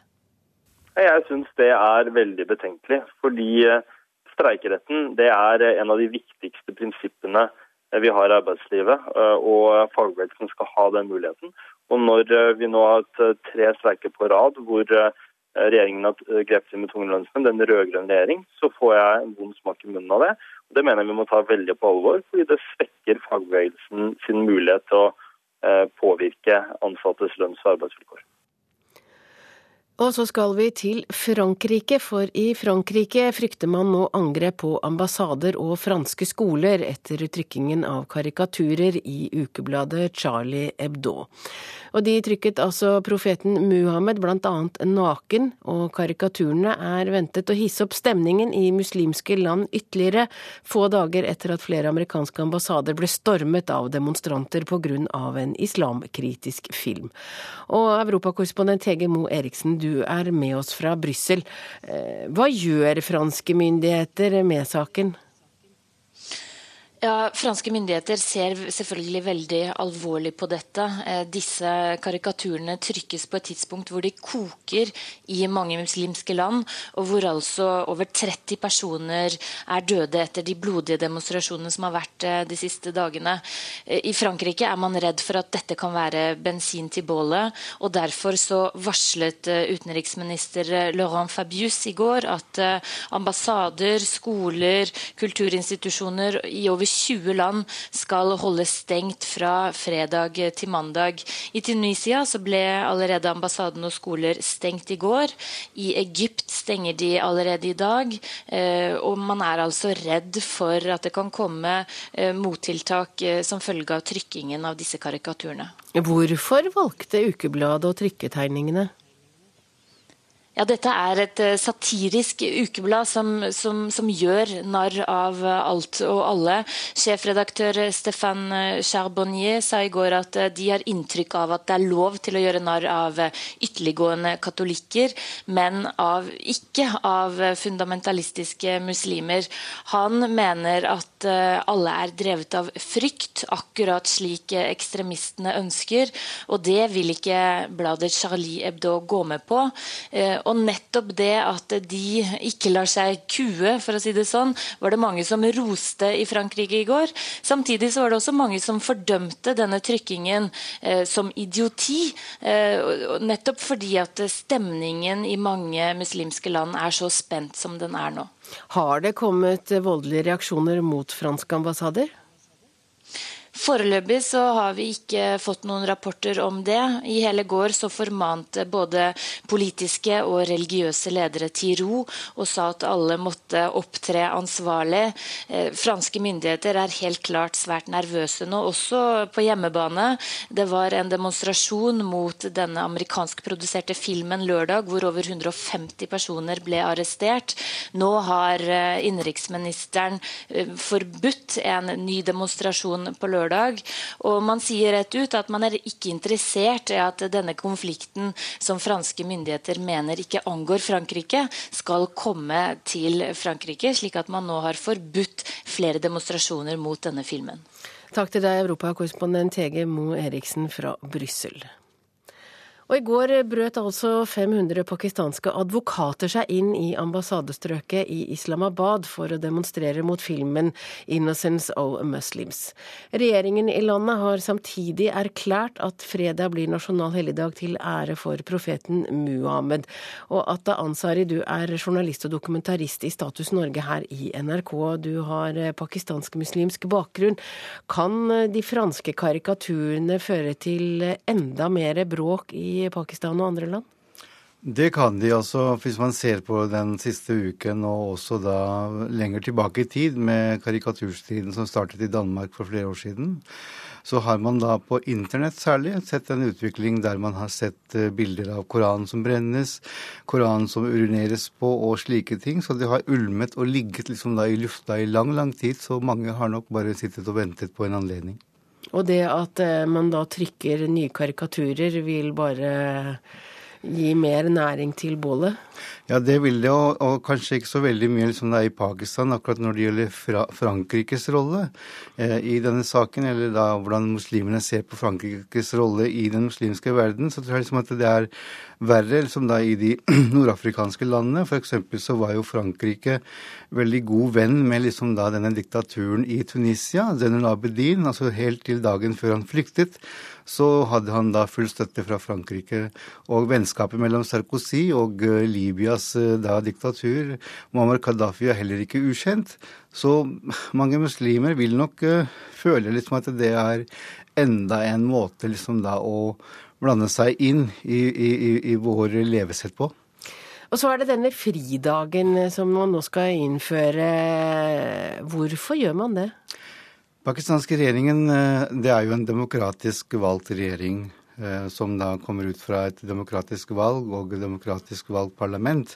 Jeg syns det er veldig betenkelig. Fordi eh, streikeretten det er en av de viktigste prinsippene vi har i arbeidslivet. Eh, og fagbevegelsen skal ha den muligheten. Og når eh, vi nå har hatt tre streiker på rad hvor regjeringen har grepet inn med tvungen lønnsnemnd, den rød-grønne regjering, så får jeg en vond smak i munnen av det. Og Det mener jeg vi må ta veldig på alvor, fordi det svekker fagbevegelsen sin mulighet til å påvirke ansattes lønns- og arbeidsvilkår. Og så skal vi til Frankrike, for i Frankrike frykter man nå angrep på ambassader og franske skoler etter trykkingen av karikaturer i ukebladet Charlie Hebdo. Og de trykket altså profeten Muhammed blant annet naken, og karikaturene er ventet å hisse opp stemningen i muslimske land ytterligere, få dager etter at flere amerikanske ambassader ble stormet av demonstranter på grunn av en islamkritisk film. Og europakorrespondent Hege Moe Eriksen, du er med oss fra Brussel. Eh, hva gjør franske myndigheter med saken? Ja, Franske myndigheter ser selvfølgelig veldig alvorlig på dette. Eh, disse karikaturene trykkes på et tidspunkt hvor de koker i mange muslimske land, og hvor altså over 30 personer er døde etter de blodige demonstrasjonene som har vært eh, de siste dagene. Eh, I Frankrike er man redd for at dette kan være bensin til bålet, og derfor så varslet utenriksminister Laurent Fabius i går at ambassader, skoler, kulturinstitusjoner i over 20 land skal holde stengt fra fredag til mandag. I Tunisia ble allerede ambassaden og skoler stengt i går. I Egypt stenger de allerede i dag. Eh, og man er altså redd for at det kan komme eh, mottiltak eh, som følge av trykkingen av disse karikaturene. Hvorfor valgte ukebladet å trykke tegningene? Ja, Dette er et eh, satirisk ukeblad som, som, som, gjør narr av alt og alle. Sjefredaktør Stefan Charbonnier sa i går at eh, de har inntrykk av at det er lov til å gjøre narr av ytterliggående katolikker, men av, ikke av fundamentalistiske muslimer. Han mener at eh, alle er drevet av frykt, akkurat slik ekstremistene ønsker. Og det vil ikke bladet Charlie Hebdo gå med på. Og nettopp det at de ikke lar seg kue, for å si det sånn, var det mange som roste i Frankrike i går. Samtidig så var det også mange som fordømte denne trykkingen eh, som idioti. Eh, nettopp fordi at stemningen i mange muslimske land er så spent som den er nå. Har det kommet voldelige reaksjoner mot franske ambassader? Foreløpig så har vi ikke fått noen rapporter om det. I hele går så formante både politiske og religiøse ledere til ro og sa at alle måtte opptre ansvarlig. Eh, franske myndigheter er helt klart svært nervøse nå, også på hjemmebane. Det var en demonstrasjon mot denne amerikanskproduserte filmen lørdag, hvor over 150 personer ble arrestert. Nå har eh, innenriksministeren eh, forbudt en ny demonstrasjon på lørdag lørdag. Og man sier rett ut at man er ikke interessert i at denne konflikten som franske myndigheter mener ikke angår Frankrike, skal komme til Frankrike, slik at man nå har forbudt flere demonstrasjoner mot denne filmen. Takk til deg, europakorrespondent Hege Moe Eriksen fra Brussel. Og I går brøt altså 500 pakistanske advokater seg inn i ambassadestrøket i Islamabad for å demonstrere mot filmen 'Innocence of Muslims'. Regjeringen i landet har samtidig erklært at fredag blir nasjonal helligdag til ære for profeten Muhammed. Og Atta Ansari, du er journalist og dokumentarist i Status Norge her i NRK. Du har pakistansk-muslimsk bakgrunn. Kan de franske karikaturene føre til enda mer bråk i Pakistan og andre land? Det kan de. altså Hvis man ser på den siste uken og også da lenger tilbake i tid, med karikaturstriden som startet i Danmark for flere år siden, så har man da på internett særlig sett en utvikling der man har sett eh, bilder av Koranen som brennes, Koranen som urineres på og slike ting. Så det har ulmet og ligget liksom da i lufta i lang, lang tid. Så mange har nok bare sittet og ventet på en anledning. Og det at eh, man da trykker nye karikaturer, vil bare gi mer næring til bålet? Ja, det vil det, og, og kanskje ikke så veldig mye som det er i Pakistan akkurat når det gjelder fra, Frankrikes rolle eh, i denne saken, eller da hvordan muslimene ser på Frankrikes rolle i den muslimske verden. Så tror jeg liksom at det er verre liksom da i de nordafrikanske landene. F.eks. så var jo Frankrike veldig god venn med liksom da denne diktaturen i Tunisia, Zenon Abedin, altså helt til dagen før han flyktet så hadde han da full støtte fra Frankrike. Og vennskapet mellom Sarkozy og eh, Libyas eh, da diktatur, Muammar Gaddafi, er heller ikke ukjent. Så mange muslimer vil nok uh, føle liksom at det er enda en måte liksom da å blande seg inn i, i, i vår levesett på. Og så er det denne fridagen som man nå skal innføre. Hvorfor gjør man det? Pakistanske regjeringen eh, det er jo en demokratisk valgt regjering eh, som da kommer ut fra et demokratisk valg og et demokratisk valgt parlament.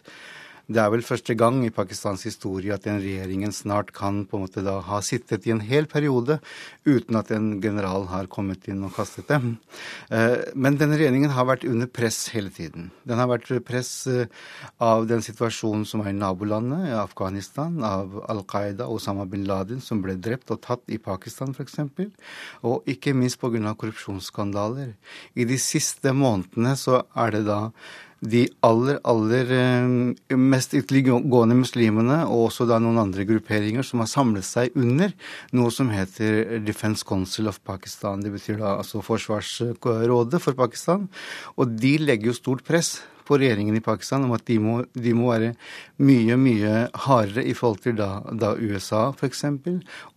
Det er vel første gang i Pakistans historie at den regjeringen snart kan på en måte da ha sittet i en hel periode uten at en general har kommet inn og kastet dem. Eh, men denne regjeringen har vært under press hele tiden. Den har vært press eh, av den situasjonen som er i nabolandet, i Afghanistan, av Al Qaida og Osama bin Laden, som ble drept og tatt i Pakistan f.eks., og ikke minst pga. korrupsjonsskandaler. I de siste månedene så er det da de aller, aller eh, mest ytterliggående muslimene, og også da noen andre grupperinger, som har samlet seg under noe som heter Defense Council of Pakistan. Det betyr da altså Forsvarsrådet for Pakistan. Og de legger jo stort press på regjeringen i Pakistan om at de må, de må være mye, mye hardere i forhold til da, da USA f.eks.,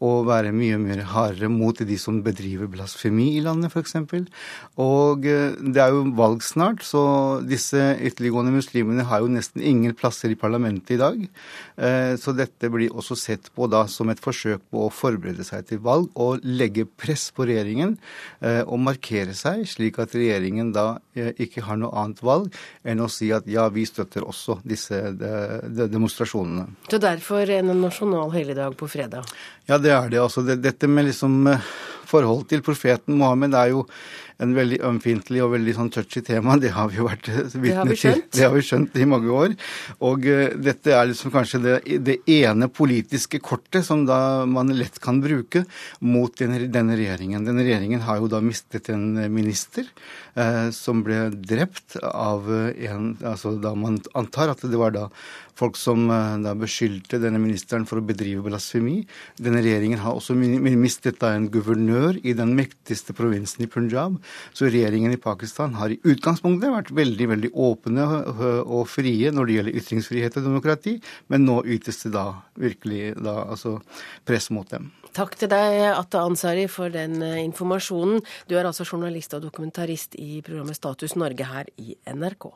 og være mye mye hardere mot de som bedriver blasfemi i landet f.eks. Og eh, det er jo valg snart, så disse ytterliggående muslimene har jo nesten ingen plasser i parlamentet i dag. Eh, så dette blir også sett på da som et forsøk på å forberede seg til valg og legge press på regjeringen eh, og markere seg, slik at regjeringen da ikke har noe annet valg enn enn å si at ja, vi støtter også disse de, de demonstrasjonene. Så derfor en nasjonal helligdag på fredag? Ja, det er det. Altså, det, dette med liksom forholdet forhold til profeten Mohammed er jo en veldig ømfintlig og veldig sånn touchy tema. Det har vi jo vært eh, vitne til. Det har vi skjønt i mange år. Og uh, dette er liksom kanskje det, det, ene politiske kortet som da man lett kan bruke mot denne, denne regjeringen. Denne regjeringen har jo da mistet en minister uh, som ble drept av en Altså da man antar at det var da folk som eh, da beskyldte denne ministeren for å bedrive blasfemi. Denne regjeringen har også mistet da en guvernør i den mektigste provinsen i Punjab. Så regjeringen i Pakistan har i utgangspunktet vært veldig veldig åpne og frie når det gjelder ytringsfrihet og demokrati, men nå ytes det da virkelig da, altså press mot dem. Takk til deg, Atte Ansari, for den eh, informasjonen. Du er altså journalist og dokumentarist i programmet Status Norge her i NRK.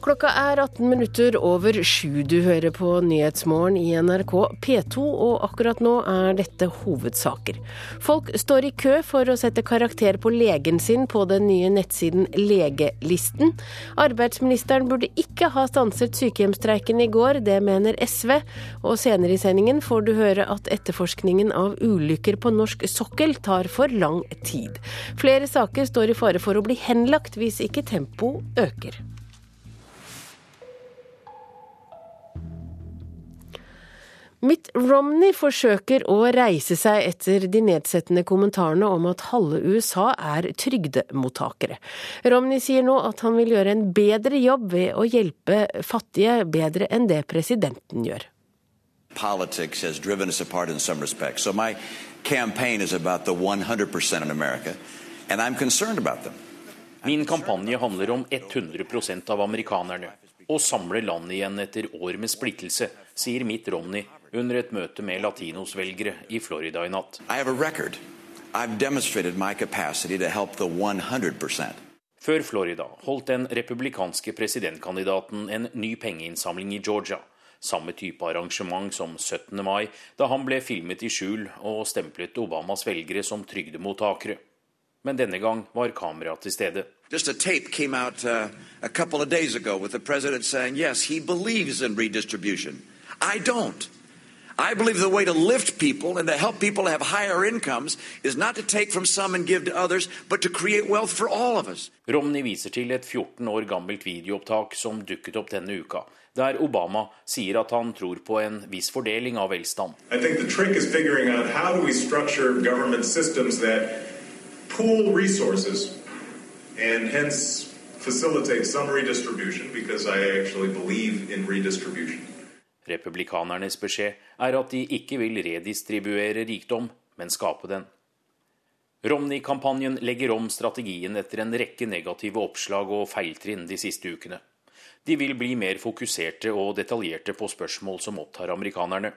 Klokka er 18 minutter over sju. Du hører på Nyhetsmorgen i NRK P2, og akkurat nå er dette hovedsaker. Folk står i kø for å sette karakter på legen sin på den nye nettsiden Legelisten. Arbeidsministeren burde ikke ha stanset sykehjemstreiken i går, det mener SV. Og senere i sendingen får du høre at etterforskningen av ulykker på norsk sokkel tar for lang tid. Flere saker står i fare for å bli henlagt hvis ikke tempoet øker. Mitt Romney forsøker å reise seg etter de nedsettende kommentarene om at halve USA er trygdemottakere. Romney sier nå at han vil gjøre en bedre jobb ved å hjelpe fattige bedre enn det presidenten gjør. Politics has driven us apart in some respects. So my campaign is about the 100% in America, and I'm concerned about them. Min kampanje handler om 100% av amerikanerne. Å samle landet igjen etter år med splittelse, sier Mitt Romney under et møte med latinosvelgere i Florida i natt. Før Florida holdt den republikanske presidentkandidaten en ny pengeinnsamling i Georgia. Samme type arrangement som 17. mai, da han ble filmet i skjul og stemplet Obamas velgere som trygdemottakere. Men denne gang var kameraet til stede. Just a tape came out uh, a couple of days ago with the president saying, yes, he believes in redistribution. I don't. I believe the way to lift people and to help people have higher incomes is not to take from some and give to others, but to create wealth for all of us. Romney viser til et 14 år gammelt videoopptak som dukket opp denne uka, der Obama sier at han tror på en viss fordeling av velstand. I think the trick is figuring out how do we structure government systems that pool resources and hence facilitate some redistribution because I actually believe in redistribution. Republikanernes beskjed er at de ikke vil redistribuere rikdom, men skape den. Romney-kampanjen legger om strategien etter en rekke negative oppslag og feiltrinn de siste ukene. De vil bli mer fokuserte og detaljerte på spørsmål som opptar amerikanerne.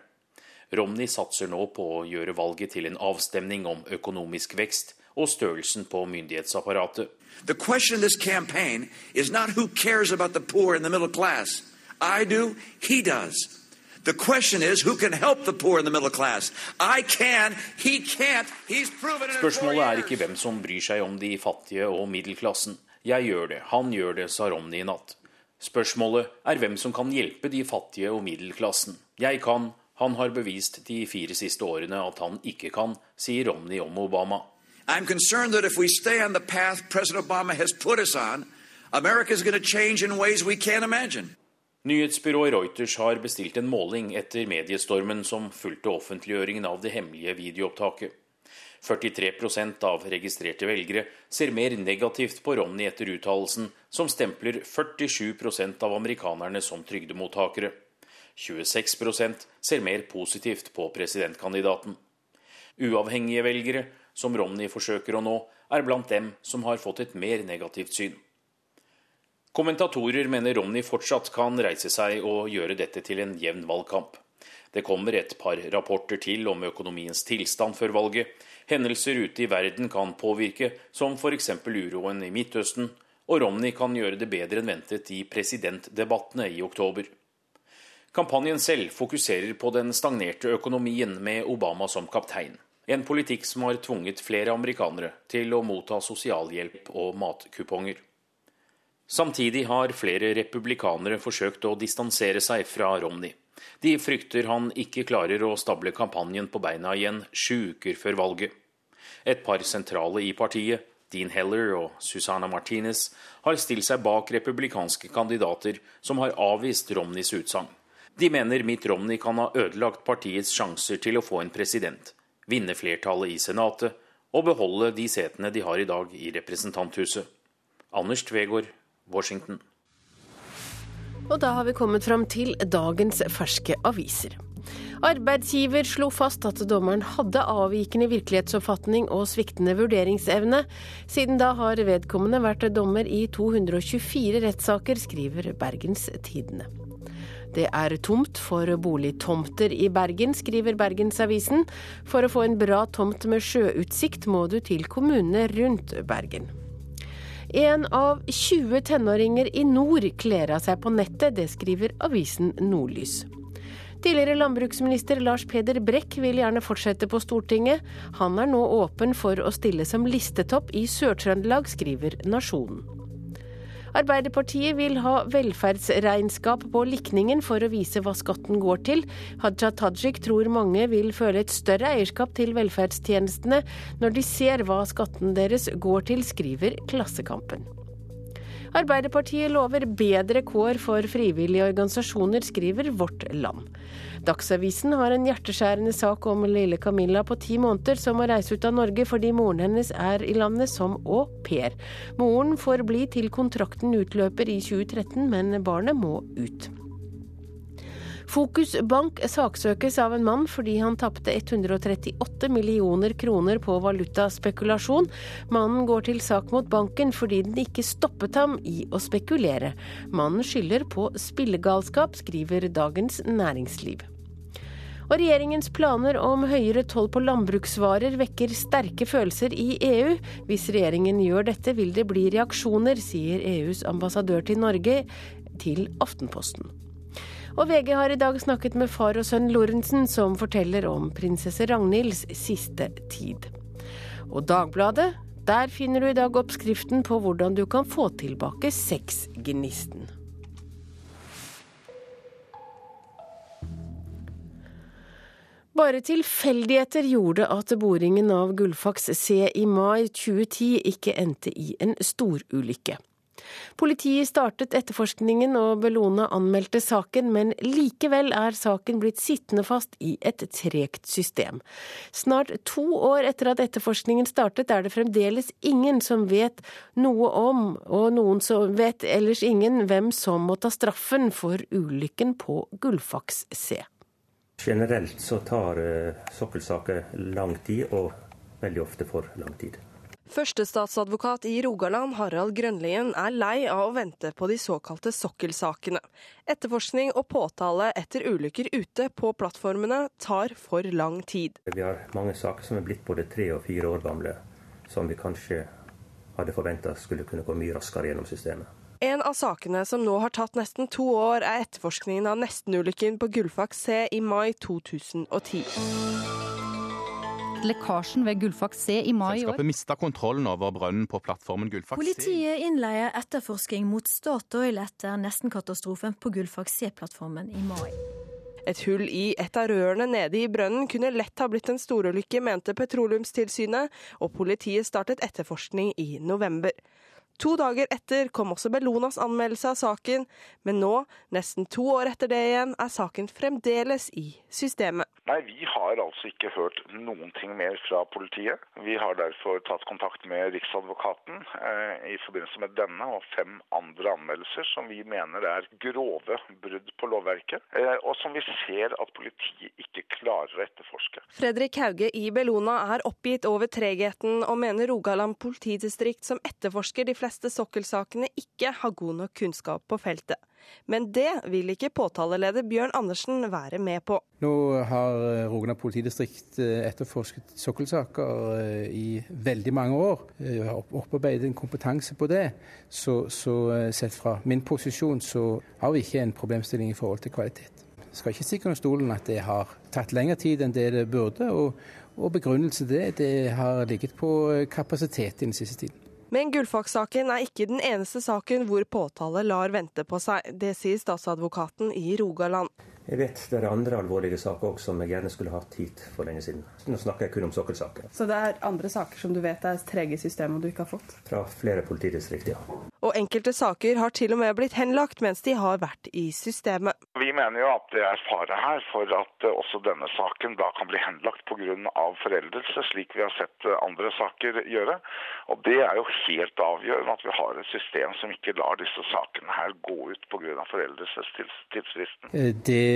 Romney satser nå på å gjøre valget til en avstemning om økonomisk vekst og størrelsen på myndighetsapparatet. The question this campaign is not who cares about the poor and the middle class. I do, he does. The question is who can help the poor and the middle class? I can, he can't. He's proven it Spørsmålet er ikke hvem som bryr seg om de fattige og middelklassen. Jeg gjør det, han gjør det, sa Romney i natt. Spørsmålet er hvem som kan hjelpe de fattige og middelklassen. Jeg kan, han har bevist de fire siste årene at han ikke kan, sier Romney om Obama. I'm concerned that if we stay on the path President Obama has put us on, America is going to change in ways we can't imagine. Nyhetsbyrået Reuters har bestilt en måling etter mediestormen som fulgte offentliggjøringen av det hemmelige videoopptaket. 43% av registrerte velgere ser mer negativt på Romney etter uttalelsen, som stempler 47% av amerikanerne som trygdemottakere. 26% ser mer positivt på presidentkandidaten. Uavhengige velgere, som Romney forsøker å nå, er blant dem som har fått et mer negativt syn. Kommentatorer mener Romney fortsatt kan reise seg og gjøre dette til en jevn valgkamp. Det kommer et par rapporter til om økonomiens tilstand før valget. Hendelser ute i verden kan påvirke, som f.eks. uroen i Midtøsten, og Romney kan gjøre det bedre enn ventet i presidentdebattene i oktober. Kampanjen selv fokuserer på den stagnerte økonomien med Obama som kaptein. En politikk som har tvunget flere amerikanere til å motta sosialhjelp og matkuponger. Samtidig har flere republikanere forsøkt å distansere seg fra Romney. De frykter han ikke klarer å stable kampanjen på beina igjen sju uker før valget. Et par sentrale i partiet, Dean Heller og Susanna Martinez, har stilt seg bak republikanske kandidater som har avvist Romneys utsagn. De mener Mitt Romney kan ha ødelagt partiets sjanser til å få en president, vinne flertallet i Senatet og beholde de setene de har i dag i representanthuset. Anders Tvegård, Washington. Og da har vi kommet fram til dagens ferske aviser. Arbeidsgiver slo fast at dommeren hadde avvikende virkelighetsoppfatning og sviktende vurderingsevne. Siden da har vedkommende vært dommer i 224 rettssaker, skriver Bergens Tidende. Det er tomt for boligtomter i Bergen, skriver Bergensavisen. For å få en bra tomt med sjøutsikt må du til kommunene rundt Bergen. En av 20 tenåringer i nord kler av seg på nettet, det skriver avisen Nordlys. Tidligere landbruksminister Lars Peder Brekk vil gjerne fortsette på Stortinget. Han er nå åpen for å stille som listetopp i Sør-Trøndelag, skriver Nasjonen. Arbeiderpartiet vil ha velferdsregnskap på likningen for å vise hva skatten går til. Haja Tajik tror mange vil føle et større eierskap til velferdstjenestene når de ser hva skatten deres går til, skriver Klassekampen. Arbeiderpartiet lover bedre kår for frivillige organisasjoner, skriver Vårt Land. Dagsavisen har en hjerteskjærende sak om lille Camilla på ti måneder som må reise ut av Norge fordi moren hennes er i landet som au pair. Moren får bli til kontrakten utløper i 2013, men barnet må ut. Fokus Bank saksøkes av en mann fordi han tapte 138 millioner kroner på valutaspekulasjon. Mannen går til sak mot banken fordi den ikke stoppet ham i å spekulere. Mannen skylder på spillegalskap, skriver Dagens Næringsliv. Og regjeringens planer om høyere toll på landbruksvarer vekker sterke følelser i EU. Hvis regjeringen gjør dette, vil det bli reaksjoner, sier EUs ambassadør til Norge til Aftenposten. Og VG har i dag snakket med far og sønn Lorentzen, som forteller om prinsesse Ragnhilds siste tid. Og Dagbladet, der finner du i dag oppskriften på hvordan du kan få tilbake sexgnisten. Bare tilfeldigheter gjorde at boringen av Gullfaks C i mai 2010 ikke endte i en storulykke. Politiet startet etterforskningen og Bellona anmeldte saken, men likevel er saken blitt sittende fast i et tregt system. Snart to år etter at etterforskningen startet, er det fremdeles ingen som vet noe om, og noen som vet ellers ingen, hvem som må ta straffen for ulykken på Gullfaks C. Generelt så tar uh, sokkelsaker lang tid, og veldig ofte for lang tid. Førstestatsadvokat i Rogaland, Harald Grønlien, er lei av å vente på de såkalte sokkelsakene. Etterforskning og påtale etter ulykker ute på plattformene tar for lang tid. Vi har mange saker som er blitt både tre og fire år gamle, som vi kanskje hadde forventa skulle kunne gå mye raskere gjennom systemet. En av sakene som nå har tatt nesten to år, er etterforskningen av nestenulykken på Gullfaks C i mai 2010. lekkasjen ved Gullfaks C i mai i år Selskapet mista kontrollen over brønnen på plattformen Gullfaks C. Politiet innleier etterforsking mot Statoil etter nestenkatastrofen på Gullfaks C-plattformen i mai. Et hull i et av rørene nede i brønnen kunne lett ha blitt en storulykke, mente Petroleumstilsynet, og politiet startet etterforskning i november. To dager etter kom også Bellonas anmeldelse av saken, men nå, nesten to år etter det igjen, er saken fremdeles i systemet. Nei, vi har altså ikke hørt noen ting mer fra politiet. Vi har derfor tatt kontakt med Riksadvokaten eh, i forbindelse med denne og fem andre anmeldelser som vi mener er grove brudd på lovverket, eh, og som vi ser at politiet ikke klarer å etterforske. Fredrik Hauge i Bellona er oppgitt over tregheten og mener Rogaland politidistrikt, som etterforsker de fleste sokkelsakene, ikke har god nok kunnskap på feltet. Men det vil ikke påtaleleder Bjørn Andersen være med på. Nå har Rogaland politidistrikt eh, etterforsket sokkelsaker eh, i veldig mange år. Jeg har opparbeidet en kompetanse på det. Så, så sett fra min posisjon så har vi ikke en problemstilling i forhold til kvalitet. Jeg skal ikke stikke under stolen at det har tatt lengre tid enn det det burde. Og, og til det, det har ligget på kapasitet i den siste tiden. Men Gullfaks-saken er ikke den eneste saken hvor påtale lar vente på seg. Det sier statsadvokaten i Rogaland. Jeg vet det er andre alvorlige saker også som jeg gjerne skulle hatt hit for lenge siden. Nå snakker jeg kun om sokkelsaker. Så det er andre saker som du vet er trege i systemet og du ikke har fått? Fra flere politidistrikt, ja. Og enkelte saker har til og med blitt henlagt mens de har vært i systemet. Vi mener jo at det er fare her for at også denne saken da kan bli henlagt pga. foreldelse, slik vi har sett andre saker gjøre. Og det er jo helt avgjørende at vi har et system som ikke lar disse sakene her gå ut pga. foreldelsestidsfristen. Det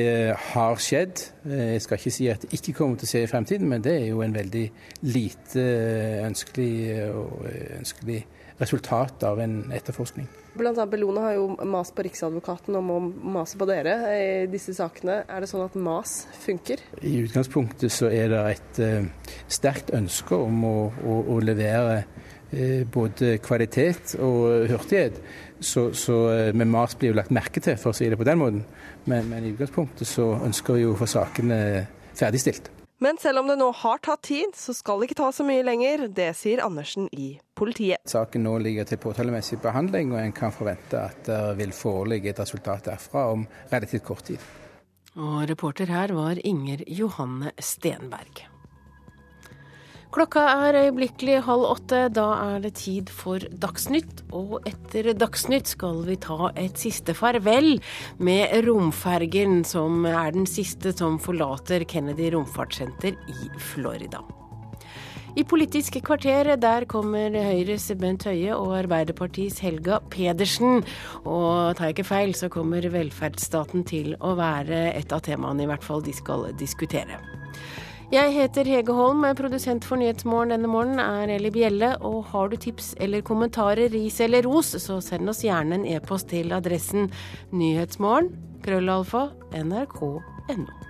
har skjedd. Jeg skal ikke si at det ikke kommer til å skje i fremtiden, men det er jo en veldig lite ønskelig, ønskelig resultat av en etterforskning. Blant annet Bellona har jo mast på Riksadvokaten om å mase på dere i disse sakene. Er det sånn at mas funker? I utgangspunktet så er det et uh, sterkt ønske om å, å, å levere uh, både kvalitet og hurtighet. Så, så uh, med mas blir jo lagt merke til, for å si det på den måten. Men, men i utgangspunktet så ønsker vi jo å få sakene ferdigstilt. Men selv om det nå har tatt tid, så skal det ikke ta så mye lenger. Det sier Andersen i politiet. Saken nå ligger til påtalemessig behandling, og en kan forvente at det vil foreligge et resultat derfra om relativt kort tid. Og reporter her var Inger Johanne Stenberg. Klokka er øyeblikkelig halv åtte. Da er det tid for Dagsnytt. Og etter Dagsnytt skal vi ta et siste farvel med romfergen, som er den siste som forlater Kennedy romfartssenter i Florida. I Politisk kvarter der kommer Høyres Bent Høie og Arbeiderpartiets Helga Pedersen. Og tar jeg ikke feil, så kommer velferdsstaten til å være et av temaene i hvert fall de skal diskutere. Jeg heter Hege Holm, produsent for Nyhetsmorgen denne morgenen er Eli Bjelle. Og har du tips eller kommentarer, ris eller ros, så send oss gjerne en e-post til adressen nyhetsmorgen, krøllalfa, nrk.no.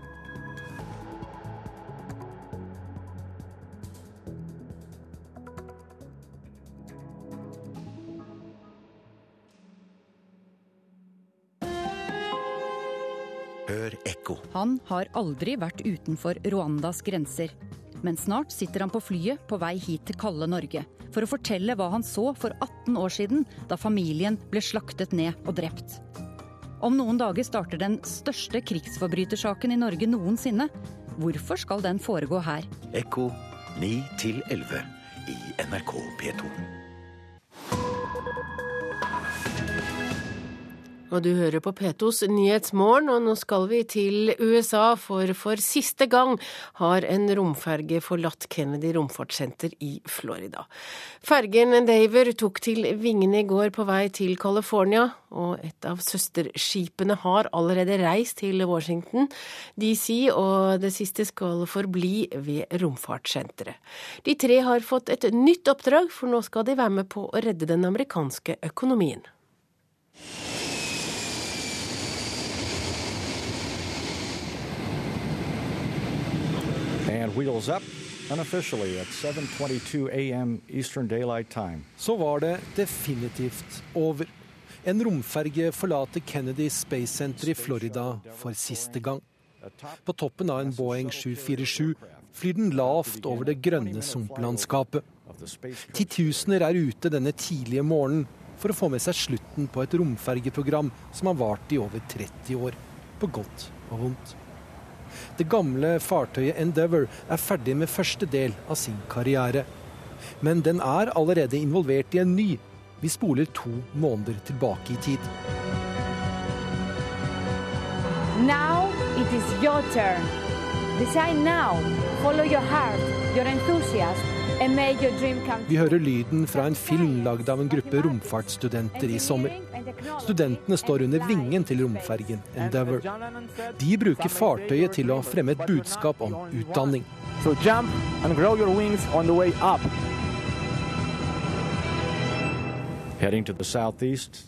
Hør ekko. Han har aldri vært utenfor Rwandas grenser. Men snart sitter han på flyet på vei hit til kalde Norge for å fortelle hva han så for 18 år siden, da familien ble slaktet ned og drept. Om noen dager starter den største krigsforbrytersaken i Norge noensinne. Hvorfor skal den foregå her? Ekko 9 11 i NRK P2. Og du hører på P2s Nyhetsmorgen, og nå skal vi til USA, for for siste gang har en romferge forlatt Kennedy romfartssenter i Florida. Fergen Daver tok til vingene i går på vei til California, og et av søsterskipene har allerede reist til Washington DC, og det siste skal forbli ved romfartssenteret. De tre har fått et nytt oppdrag, for nå skal de være med på å redde den amerikanske økonomien. And wheels up unofficially at 7:22 a.m. Eastern Daylight Time. Så var det definitivt over. En romferge forlater Kennedy Space Center i Florida for siste gang. På toppen av en Boeing 747 flyr den lavt over det grønne sumplandskapet. Titusener er ute denne tidlige morgenen for å få med seg slutten på et romfergeprogram som har vart i over 30 år, på godt og vondt. Det gamle fartøyet Endeavour er ferdig med første del av sin karriere. Men den er allerede involvert i en ny. Vi spoler to måneder tilbake i tid. Now it is your turn. Decide now. Follow your heart, your enthusiasm, Vi hører lyden fra en film lagd av en gruppe romfartsstudenter i sommer. Studentene står under vingen til romfergen Endeavour. De bruker fartøyet til å fremme et budskap om utdanning. So jump and grow your wings on the way up. Heading to the southeast,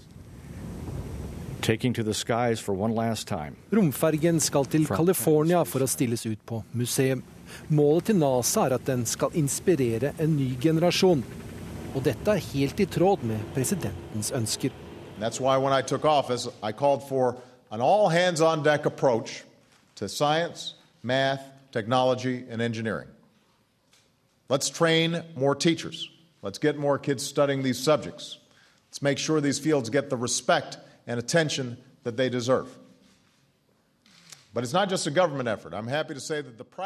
taking to the skies for one last time. Romfergen skal til California for å stilles ut på museum. Målet til NASA er at den skal inspirere en ny generasjon. Og dette er helt i tråd med presidentens ønsker. That's why when I took office, I called for an all hands on deck approach to science, math, technology, and engineering. Let's train more teachers. Let's get more kids studying these subjects. Let's make sure these fields get the respect and attention that they deserve.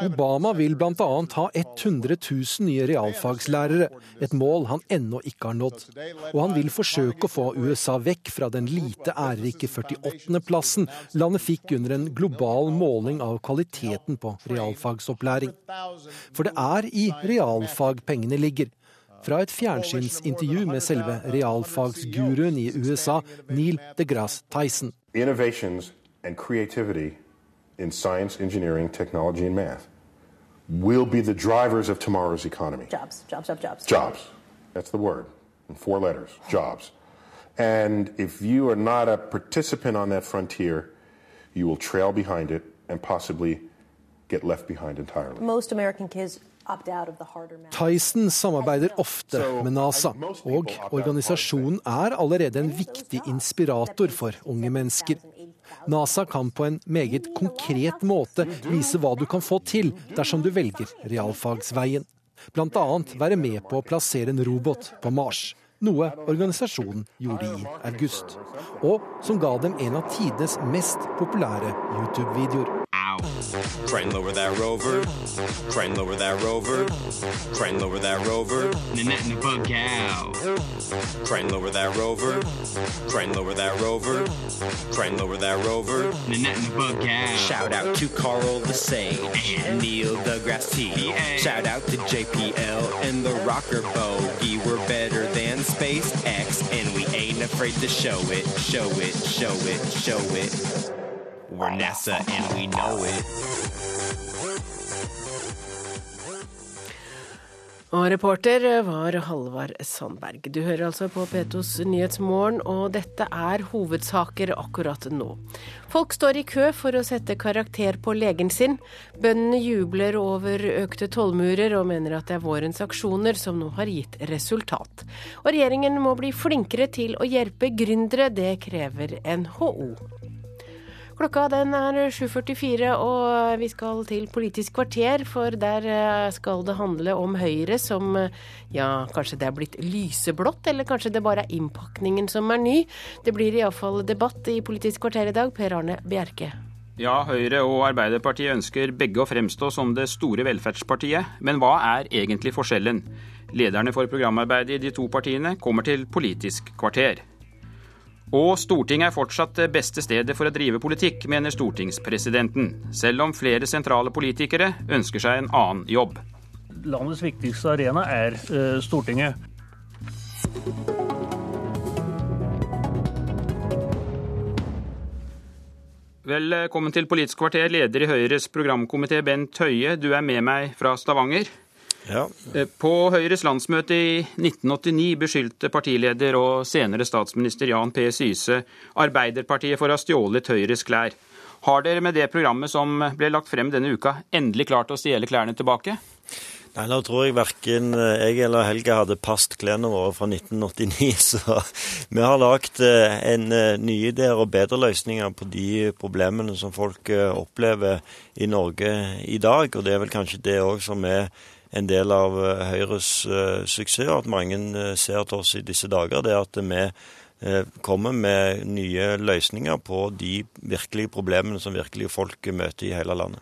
Obama vil bl.a. ha 100 000 nye realfagslærere, et mål han ennå ikke har nådd. Og han vil forsøke å få USA vekk fra den lite ærerike 48.-plassen landet fikk under en global måling av kvaliteten på realfagsopplæring. For det er i realfag pengene ligger. Fra et fjernsynsintervju med selve realfagsguruen i USA, Neil deGrasse Tyson. Innovations and creativity in science, engineering, technology, and math will be the drivers of tomorrow's economy. Jobs, jobs, jobs, jobs. Jobs. That's the word in four letters jobs. And if you are not a participant on that frontier, you will trail behind it and possibly get left behind entirely. Most American kids Tyson samarbeider ofte med NASA, og organisasjonen er allerede en viktig inspirator for unge mennesker. NASA kan på en meget konkret måte vise hva du kan få til dersom du velger realfagsveien. Bl.a. være med på å plassere en robot på Mars, noe organisasjonen gjorde i august. Og som ga dem en av tidenes mest populære YouTube-videoer. Try and lower that rover. Try and lower that rover. Try and lower that rover. Nanette and the bug cow. Try and lower that rover. Try and lower that rover. Try and lower that rover. Nanette and the bug cow. Shout out to Carl the Sage and Neil deGrasse T. Shout out to JPL and the Rocker Bogey. We're better than SpaceX and we ain't afraid to show it, show it, show it, show it. We're NASA and we know it. Og reporter var Halvard Sandberg. Du hører altså på Nyhetsmorgen, og dette er hovedsaker akkurat nå. Folk står i kø for å sette karakter på legen sin. Bøndene jubler over økte tollmurer og mener at det er vårens aksjoner som nå har gitt resultat. Og regjeringen må bli flinkere til å hjelpe gründere, det krever NHO. Klokka den er 7.44 og vi skal til Politisk kvarter, for der eh, skal det handle om Høyre som ja, kanskje det er blitt lyseblått, eller kanskje det bare er innpakningen som er ny. Det blir iallfall debatt i Politisk kvarter i dag. Per Arne Bjerke. Ja, Høyre og Arbeiderpartiet ønsker begge å fremstå som det store velferdspartiet. Men hva er egentlig forskjellen? Lederne for programarbeidet i de to partiene kommer til Politisk kvarter. Og Stortinget er fortsatt det beste stedet for å drive politikk, mener stortingspresidenten, selv om flere sentrale politikere ønsker seg en annen jobb. Landets viktigste arena er uh, Stortinget. Velkommen til Politisk kvarter, leder i Høyres programkomité Bent Høie. Du er med meg fra Stavanger. Ja. På Høyres landsmøte i 1989 beskyldte partileder og senere statsminister Jan P. Syse Arbeiderpartiet for å ha stjålet Høyres klær. Har dere med det programmet som ble lagt frem denne uka, endelig klart å stjele klærne tilbake? Nei, Nå tror jeg verken eh, jeg eller Helge hadde passet klærne våre fra 1989. Så vi har lagd eh, en eh, nye ideer og bedre løsninger på de problemene som folk opplever i Norge i dag. Og det er vel kanskje det òg som er en del av Høyres suksess, at mange ser til oss i disse dager. Det er at vi kommer med nye løsninger på de virkelige problemene som virkelig folk møter i hele landet.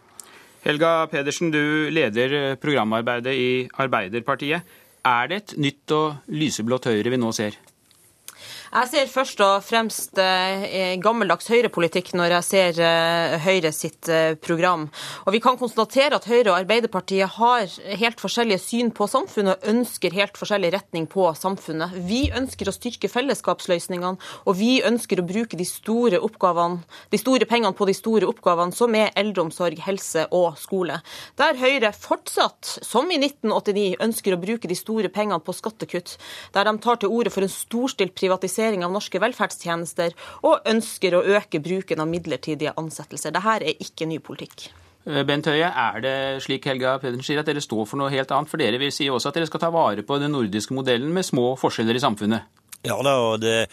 Helga Pedersen, du leder programarbeidet i Arbeiderpartiet. Er det et nytt og lyseblått Høyre vi nå ser? Jeg ser først og fremst eh, gammeldags høyrepolitikk når jeg ser eh, Høyre sitt eh, program. Og Vi kan konstatere at Høyre og Arbeiderpartiet har helt forskjellige syn på samfunnet og ønsker helt forskjellig retning på samfunnet. Vi ønsker å styrke fellesskapsløsningene, og vi ønsker å bruke de store, de store pengene på de store oppgavene, som er eldreomsorg, helse og skole. Der Høyre fortsatt, som i 1989, ønsker å bruke de store pengene på skattekutt, der de tar til orde for en storstilt privatisering privatisering av norske velferdstjenester og ønsker å øke bruken av midlertidige ansettelser. Dette er ikke ny politikk. Eh, Bent Høie, er det slik Helga Pedersen sier at dere står for noe helt annet? For dere vil si også at dere skal ta vare på den nordiske modellen med små forskjeller i samfunnet? Ja da, og det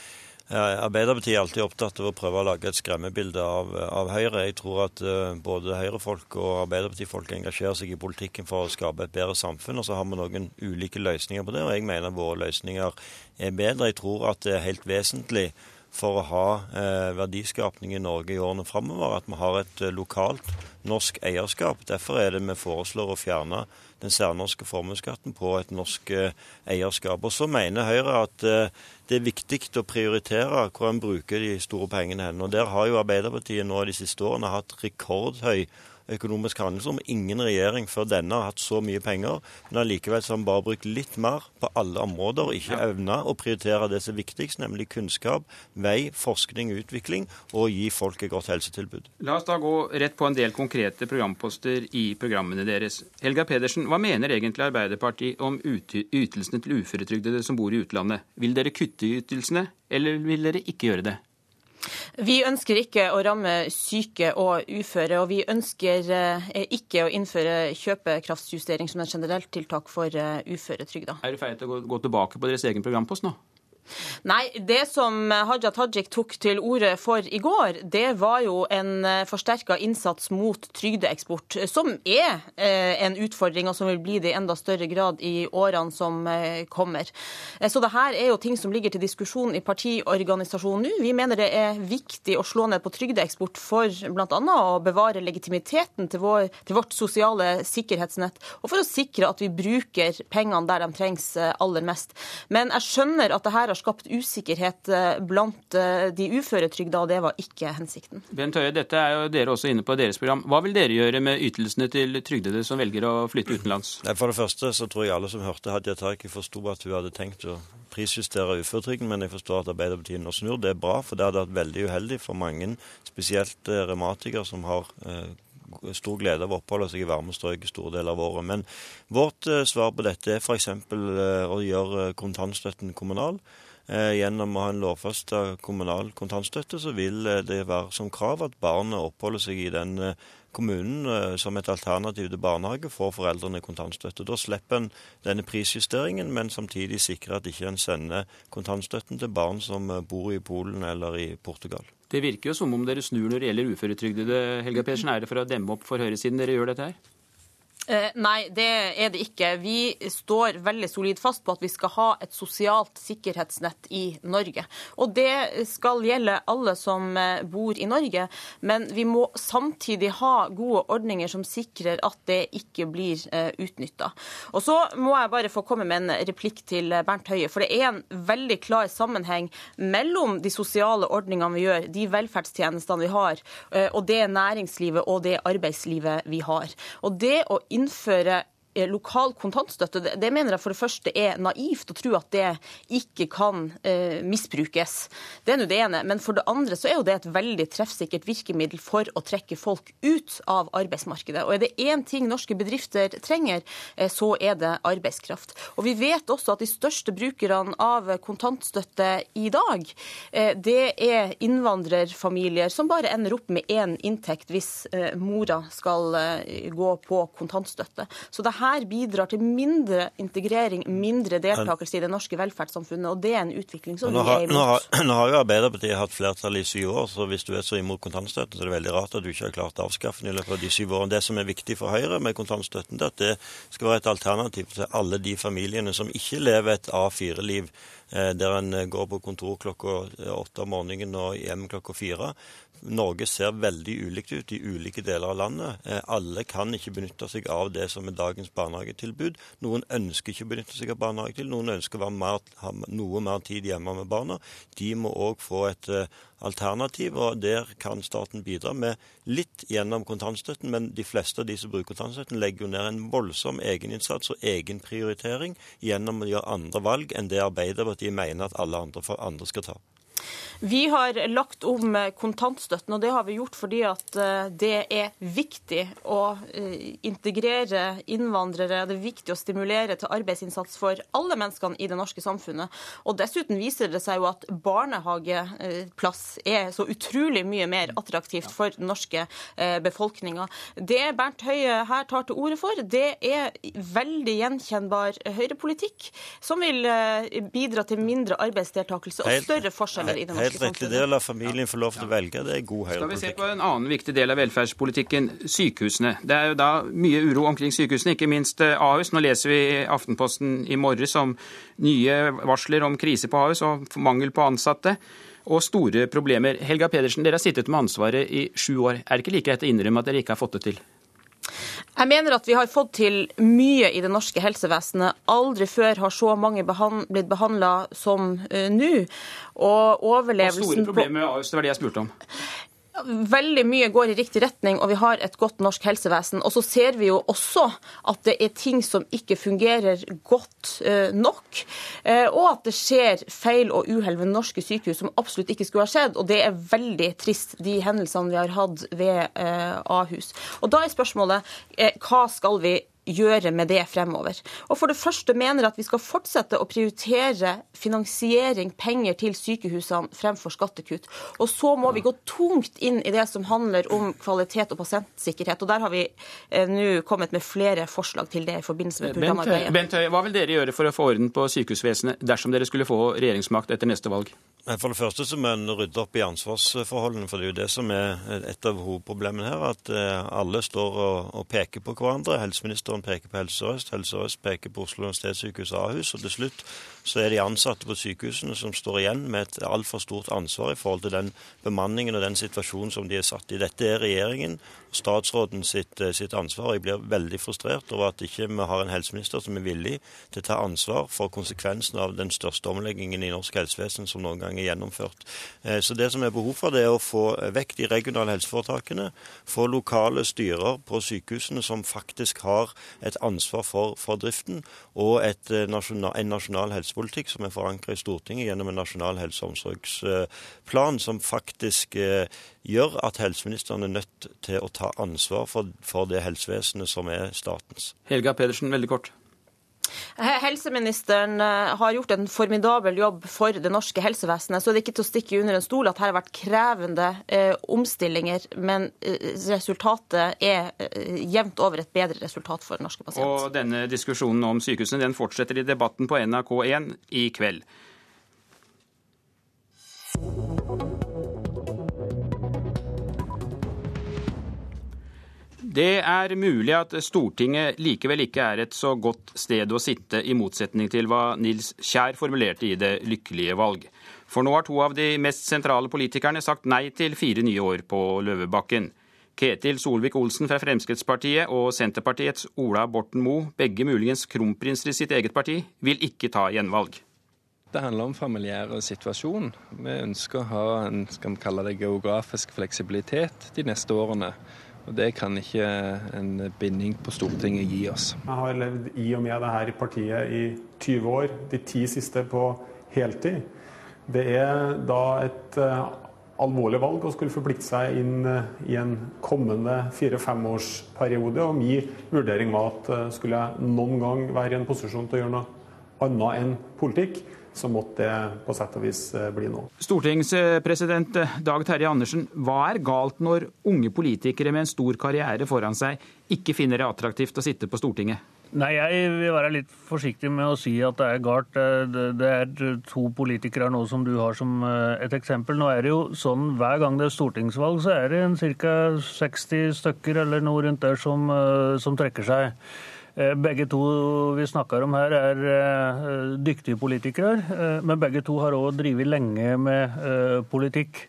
Arbeiderpartiet er alltid opptatt av å prøve å lage et skremmebilde av, av Høyre. Jeg tror at uh, både Høyre-folk og Arbeiderpartifolk engasjerer seg i politikken for å skape et bedre samfunn. Og så har vi noen ulike løsninger på det, og jeg mener våre løsninger er bedre. Jeg tror at det er helt vesentlig for å ha eh, verdiskapning i Norge i årene framover, at vi har et eh, lokalt norsk eierskap. Derfor er det vi foreslår å fjerne den særnorske formuesskatten på et norsk eh, eierskap. Og Så mener Høyre at eh, det er viktig å prioritere hvor en bruker de store pengene hen. Og Der har jo Arbeiderpartiet nå de siste årene hatt rekordhøy økonomisk handlingsrom. Ingen regjering før denne har hatt så mye penger, men allikevel har vi bare brukt litt mer på alle områder og ikke evna å prioritere det som er viktigst, nemlig kunnskap, vei, forskning og utvikling, og gi folk et godt helsetilbud. La oss da gå rett på en del konkrete programposter i programmene deres. Helga Pedersen, hva mener egentlig Arbeiderpartiet om ytelsene til uføretrygdede som bor i utlandet? Vil dere kutte i ytelsene, eller vil dere ikke gjøre det? Vi ønsker ikke å ramme syke og uføre, og vi ønsker eh, ikke å innføre kjøpekraftsjustering som et generelt tiltak for eh, uføretrygda. Er det feil å gå tilbake på deres egen programpost nå? Nei, det som Haja Tajik tok til orde for i går, det var jo en eh, forsterka innsats mot trygdeeksport, som er eh, en utfordring, og som vil bli det i enda større grad i årene som eh, kommer. Så det her er jo ting som ligger til diskusjon i partiorganisasjonen nå. Vi mener det er viktig å slå ned på trygdeeksport for bl.a. å bevare legitimiteten til, vår, til vårt sosiale sikkerhetsnett, og for å sikre at vi bruker pengene der de trengs aller mest. Men jeg skjønner at det her har skapt usikkerhet eh, blant eh, de uføretrygda, og det var ikke hensikten. Bent Høie, dette er jo dere også inne på deres program. Hva vil dere gjøre med ytelsene til trygdede som velger å flytte utenlands? For det første så tror jeg alle som hørte Hadia Tajik forsto at hun hadde tenkt å prisjustere uføretrygden, men jeg forstår at Arbeiderpartiet nå snur. Det er bra, for det hadde vært veldig uheldig for mange, spesielt eh, revmatikere som har stor glede av å oppholde seg i varme strøk i store deler av året. Men vårt svar på dette er f.eks. å gjøre kontantstøtten kommunal. Eh, gjennom å ha en lovfesta kommunal kontantstøtte, så vil eh, det være som krav at barnet oppholder seg i den eh, kommunen som et alternativ til barnehage, får foreldrene kontantstøtte. Da slipper en denne prisjusteringen, men samtidig sikrer at ikke en sender kontantstøtten til barn som bor i Polen eller i Portugal. Det virker jo som om dere snur når det gjelder uføretrygdede. Helga Pedersen, er det for å demme opp for høyresiden dere gjør dette her? Eh, nei, det er det ikke. Vi står veldig solid fast på at vi skal ha et sosialt sikkerhetsnett i Norge. Og det skal gjelde alle som eh, bor i Norge. Men vi må samtidig ha gode ordninger som sikrer at det ikke blir eh, utnytta. Og så må jeg bare få komme med en replikk til Bernt Høie. For det er en veldig klar sammenheng mellom de sosiale ordningene vi gjør, de velferdstjenestene vi har, og det næringslivet og det arbeidslivet vi har. Og det å innføre lokal kontantstøtte, det, det, mener jeg for det første er naivt å tro at det ikke kan eh, misbrukes. Det er nå det ene. Men for det andre så er jo det et veldig treffsikkert virkemiddel for å trekke folk ut av arbeidsmarkedet. Og er det én ting norske bedrifter trenger, eh, så er det arbeidskraft. Og vi vet også at de største brukerne av kontantstøtte i dag, eh, det er innvandrerfamilier som bare ender opp med én inntekt hvis eh, mora skal eh, gå på kontantstøtte. Så det her her bidrar til mindre integrering, mindre deltakelse i det norske velferdssamfunnet. Og det er en utvikling som vi er er nå, har, imot. nå har jo Arbeiderpartiet hatt flertall i syv år, så hvis du er så imot kontantstøtten, så er det veldig rart at du ikke har klart å avskaffe den i løpet av de syv årene. Det som er viktig for Høyre med kontantstøtten, det er at det skal være et alternativ til alle de familiene som ikke lever et A4-liv eh, der en går på kontor klokka åtte om morgenen og hjem klokka fire. Norge ser veldig ulikt ut i ulike deler av landet. Eh, Alle kan ikke benytte seg av det som er dagens barnehagetilbud. Noen ønsker ikke å benytte seg av barnehagetilbud, noen ønsker å mer, ha noe mer tid hjemme med barna. De må òg få et eh, alternativ, og der kan staten bidra med litt gjennom kontantstøtten, men de fleste av de som bruker kontantstøtten, legger jo ned en voldsom egeninnsats og egenprioritering gjennom å gjøre andre valg enn det Arbeiderpartiet mener at alle andre, andre skal ta. Vi har lagt om kontantstøtten, og det har vi gjort fordi at eh, det er viktig å eh, integrere innvandrere. Det er viktig å stimulere til arbeidsinnsats for alle menneskene i det norske samfunnet. Og dessuten viser det seg jo at barnehageplass er så utrolig mye mer attraktivt for den norske eh, befolkninga. Det Bernt Høie her tar til orde for, det er veldig gjenkjennbar høyrepolitikk, som vil bidra til mindre arbeidsdeltakelse og større forskjeller i det norske Helt riktig. Det å la familien få lov til å velge, det er god Skal vi se på en annen viktig del av velferdspolitikken, sykehusene. Det er jo da mye uro omkring sykehusene, ikke minst eh, Ahus. Nå leser vi i Aftenposten i morges om nye varsler om krise på Ahus og mangel på ansatte. Og store problemer. Helga Pedersen, dere har sittet med ansvaret i sju år. Er det ikke like greit å innrømme at dere ikke har fått det til? Jeg mener at vi har fått til mye i det norske helsevesenet. Aldri før har så mange behand blitt behandla som uh, nå. Og Og overlevelsen store på problemer med Ahus, det var det jeg spurte om. Veldig mye går i riktig retning, og vi har et godt norsk helsevesen. Og så ser vi jo også at det er ting som ikke fungerer godt eh, nok. eh, og at det skjer feil og uhell ved norske sykehus som absolutt ikke skulle ha skjedd. Og det er veldig trist, de hendelsene vi har hatt ved eh, Ahus. Og da er spørsmålet hva skal vi gjøre med det fremover. Og for det første mener at vi skal fortsette å prioritere finansiering, penger til sykehusene fremfor skattekutt. Og så må vi gå tungt inn i det som handler om kvalitet og pasientsikkerhet. Og der har vi eh, nå kommet med flere forslag til det i forbindelse med programarbeidet. Bent Høie, hva vil dere gjøre for å få orden på sykehusvesenet dersom dere skulle få regjeringsmakt etter neste valg? For det første så må en rydde opp i ansvarsforholdene. For det er jo det som er et av hovedproblemene her. At eh, alle står og, og peker på hverandre. Helseministeren peker på Helse Sør-Øst, Helse Sør-Øst peker på Oslo universitetssykehus Ahus. Og til slutt så er de ansatte på sykehusene som står igjen med et altfor stort ansvar i forhold til den bemanningen og den situasjonen som de er satt i. Dette er regjeringen og statsråden sitt, eh, sitt ansvar. og Jeg blir veldig frustrert over at ikke vi har en helseminister som er villig til å ta ansvar for konsekvensen av den største omleggingen i norsk helsevesen som noen gang er gjennomført. Eh, Så det som er behov for, det er å få vekk de regionale helseforetakene, få lokale styrer på sykehusene som faktisk har et ansvar for, for driften, og et, nasjonal, en nasjonal helsepolitikk som er forankret i Stortinget gjennom en nasjonal helse- og omsorgsplan, som faktisk eh, gjør at helseministeren er nødt til å ta ansvar for, for det helsevesenet som er statens. Helga Pedersen, veldig kort. Helseministeren eh, har gjort en formidabel jobb for det norske helsevesenet. Så det er ikke til å stikke under en stol at her har vært krevende eh, omstillinger, men eh, resultatet er eh, jevnt over et bedre resultat for norske pasienter. Og denne diskusjonen om sykehusene den fortsetter i debatten på NRK1 i kveld. Det er mulig at Stortinget likevel ikke er et så godt sted å sitte, i motsetning til hva Nils Kjær formulerte i Det lykkelige valg. For nå har to av de mest sentrale politikerne sagt nei til fire nye år på Løvebakken. Ketil Solvik-Olsen fra Fremskrittspartiet og Senterpartiets Ola Borten Moe, begge muligens kronprinser i sitt eget parti, vil ikke ta gjenvalg. Det handler om familiær situasjon. Vi ønsker å ha en skal vi kalle det geografisk fleksibilitet de neste årene. Og Det kan ikke en binding på Stortinget gi oss. Jeg har levd i og med det her partiet i 20 år, de ti siste på heltid. Det er da et eh, alvorlig valg å skulle forplikte seg inn eh, i en kommende fire-femårsperiode. Og min vurdering var at eh, skulle jeg noen gang være i en posisjon til å gjøre noe annet enn politikk, så måtte det på sett og vis eh, bli nå. Stortingspresident Dag Terje Andersen, hva er galt når unge politikere med en stor karriere foran seg ikke finner det attraktivt å sitte på Stortinget? Nei, Jeg vil være litt forsiktig med å si at det er galt. Det er to politikere nå som du har som eh, et eksempel. Nå er det jo sånn hver gang det er stortingsvalg, så er det ca. 60 stykker eller noe rundt der som, eh, som trekker seg. Eh, begge to vi snakker om her, er dyktige politikere, men begge to har òg drevet lenge med politikk.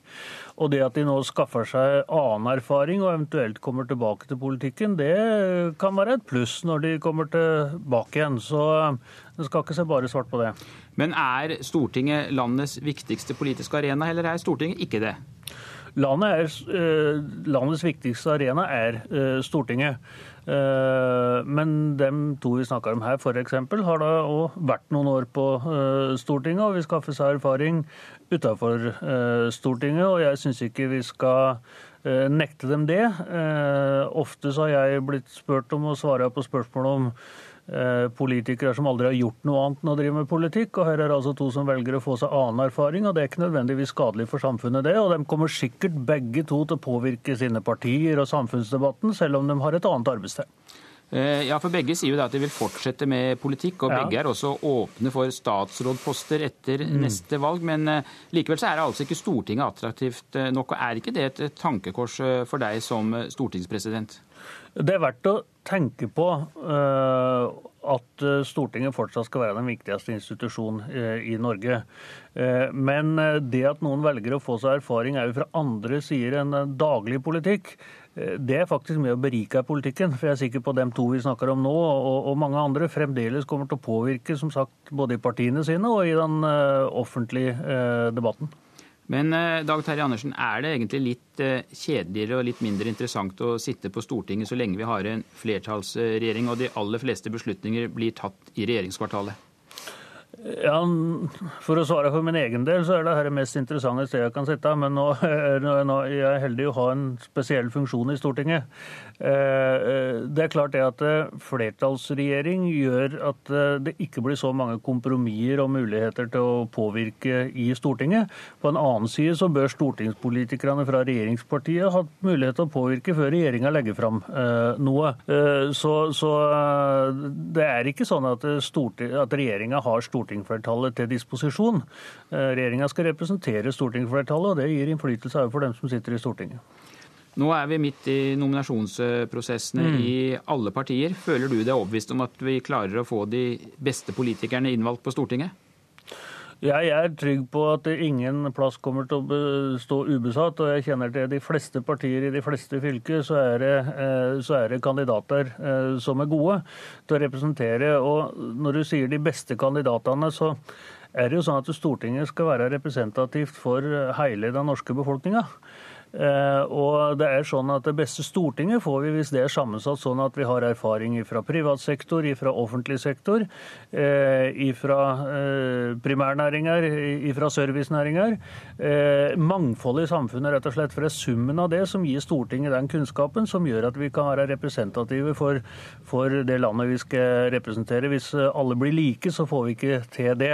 Og det at de nå skaffer seg annen erfaring og eventuelt kommer tilbake til politikken, det kan være et pluss når de kommer tilbake igjen. Så en skal ikke se bare svart på det. Men er Stortinget landets viktigste politiske arena, eller er Stortinget ikke det? Landet er, eh, landets viktigste arena er eh, Stortinget. Eh, men dem to vi snakker om her, f.eks., har da òg vært noen år på Stortinget og vil skaffe seg erfaring utenfor Stortinget. Og jeg syns ikke vi skal nekte dem det. Ofte så har jeg blitt spurt om å svare på spørsmål om Eh, politikere som aldri har gjort noe annet enn å drive med politikk. Og her er det altså to som velger å få seg annen erfaring, og det er ikke nødvendigvis skadelig for samfunnet, det. Og de kommer sikkert begge to til å påvirke sine partier og samfunnsdebatten, selv om de har et annet arbeidssted. Eh, ja, for Begge sier jo at de vil fortsette med politikk, og ja. begge er også åpne for statsrådposter etter mm. neste valg. Men uh, likevel så er det altså ikke Stortinget attraktivt nok. og Er ikke det et tankekors for deg som stortingspresident? Det er verdt å tenke på uh, at eh, Stortinget fortsatt skal være den viktigste institusjonen uh, i Norge. Men det at noen velger å få seg erfaring er jo fra andre sider enn daglig politikk. Det er faktisk med å berike politikken. For jeg er sikker på dem to vi snakker om nå, og mange andre, fremdeles kommer til å påvirke som sagt, både i partiene sine og i den offentlige debatten. Men eh, Dag Terje Andersen, er det egentlig litt eh, kjedeligere og litt mindre interessant å sitte på Stortinget så lenge vi har en flertallsregjering og de aller fleste beslutninger blir tatt i regjeringskvartalet? Ja, For å svare for min egen del, så er det her det mest interessante stedet jeg kan sitte. Men nå, nå er jeg heldig å ha en spesiell funksjon i Stortinget. Eh, eh, det er klart det at eh, flertallsregjering gjør at det ikke blir så mange kompromisser og muligheter til å påvirke i Stortinget. På en annen side så bør stortingspolitikerne fra regjeringspartiet ha mulighet til å påvirke før regjeringa legger fram noe. Så, så, det er ikke sånn at, at regjeringa har stortingsflertallet til disposisjon. Regjeringa skal representere stortingsflertallet, og det gir innflytelse for dem som sitter i Stortinget. Nå er vi midt i nominasjonsprosessene mm. i alle partier. Føler du deg overbevist om at vi klarer å få de beste politikerne innvalgt på Stortinget? Jeg er trygg på at ingen plass kommer til å stå ubesatt. Og jeg kjenner til de fleste partier i de fleste fylker, så er det, eh, så er det kandidater eh, som er gode til å representere. Og når du sier de beste kandidatene, så er det jo sånn at Stortinget skal være representativt for hele den norske befolkninga. Eh, og det er sånn at Det beste Stortinget får vi hvis det er sammensatt sånn at vi har erfaring fra privat sektor, fra offentlig sektor, eh, fra eh, primærnæringer, fra servicenæringer. Mangfold i samfunnet, rett og slett. For det er summen av det som gir Stortinget den kunnskapen som gjør at vi kan være representative for, for det landet vi skal representere. Hvis alle blir like, så får vi ikke til det.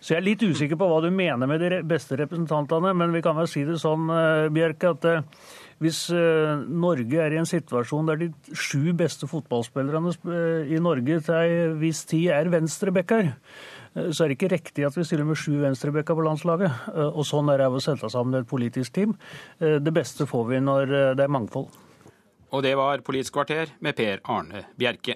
Så jeg er litt usikker på hva du mener med de beste representantene, men vi kan vel si det sånn, Bjerke, at eh, hvis eh, Norge er i en situasjon der de sju beste fotballspillerne eh, i Norge til ei viss tid er venstrebacker, så er det ikke riktig at vi stiller med sju venstrebacker på landslaget. Og sånn er det å sette sammen et politisk team. Det beste får vi når det er mangfold. Og det var Politisk kvarter med Per Arne Bjerke.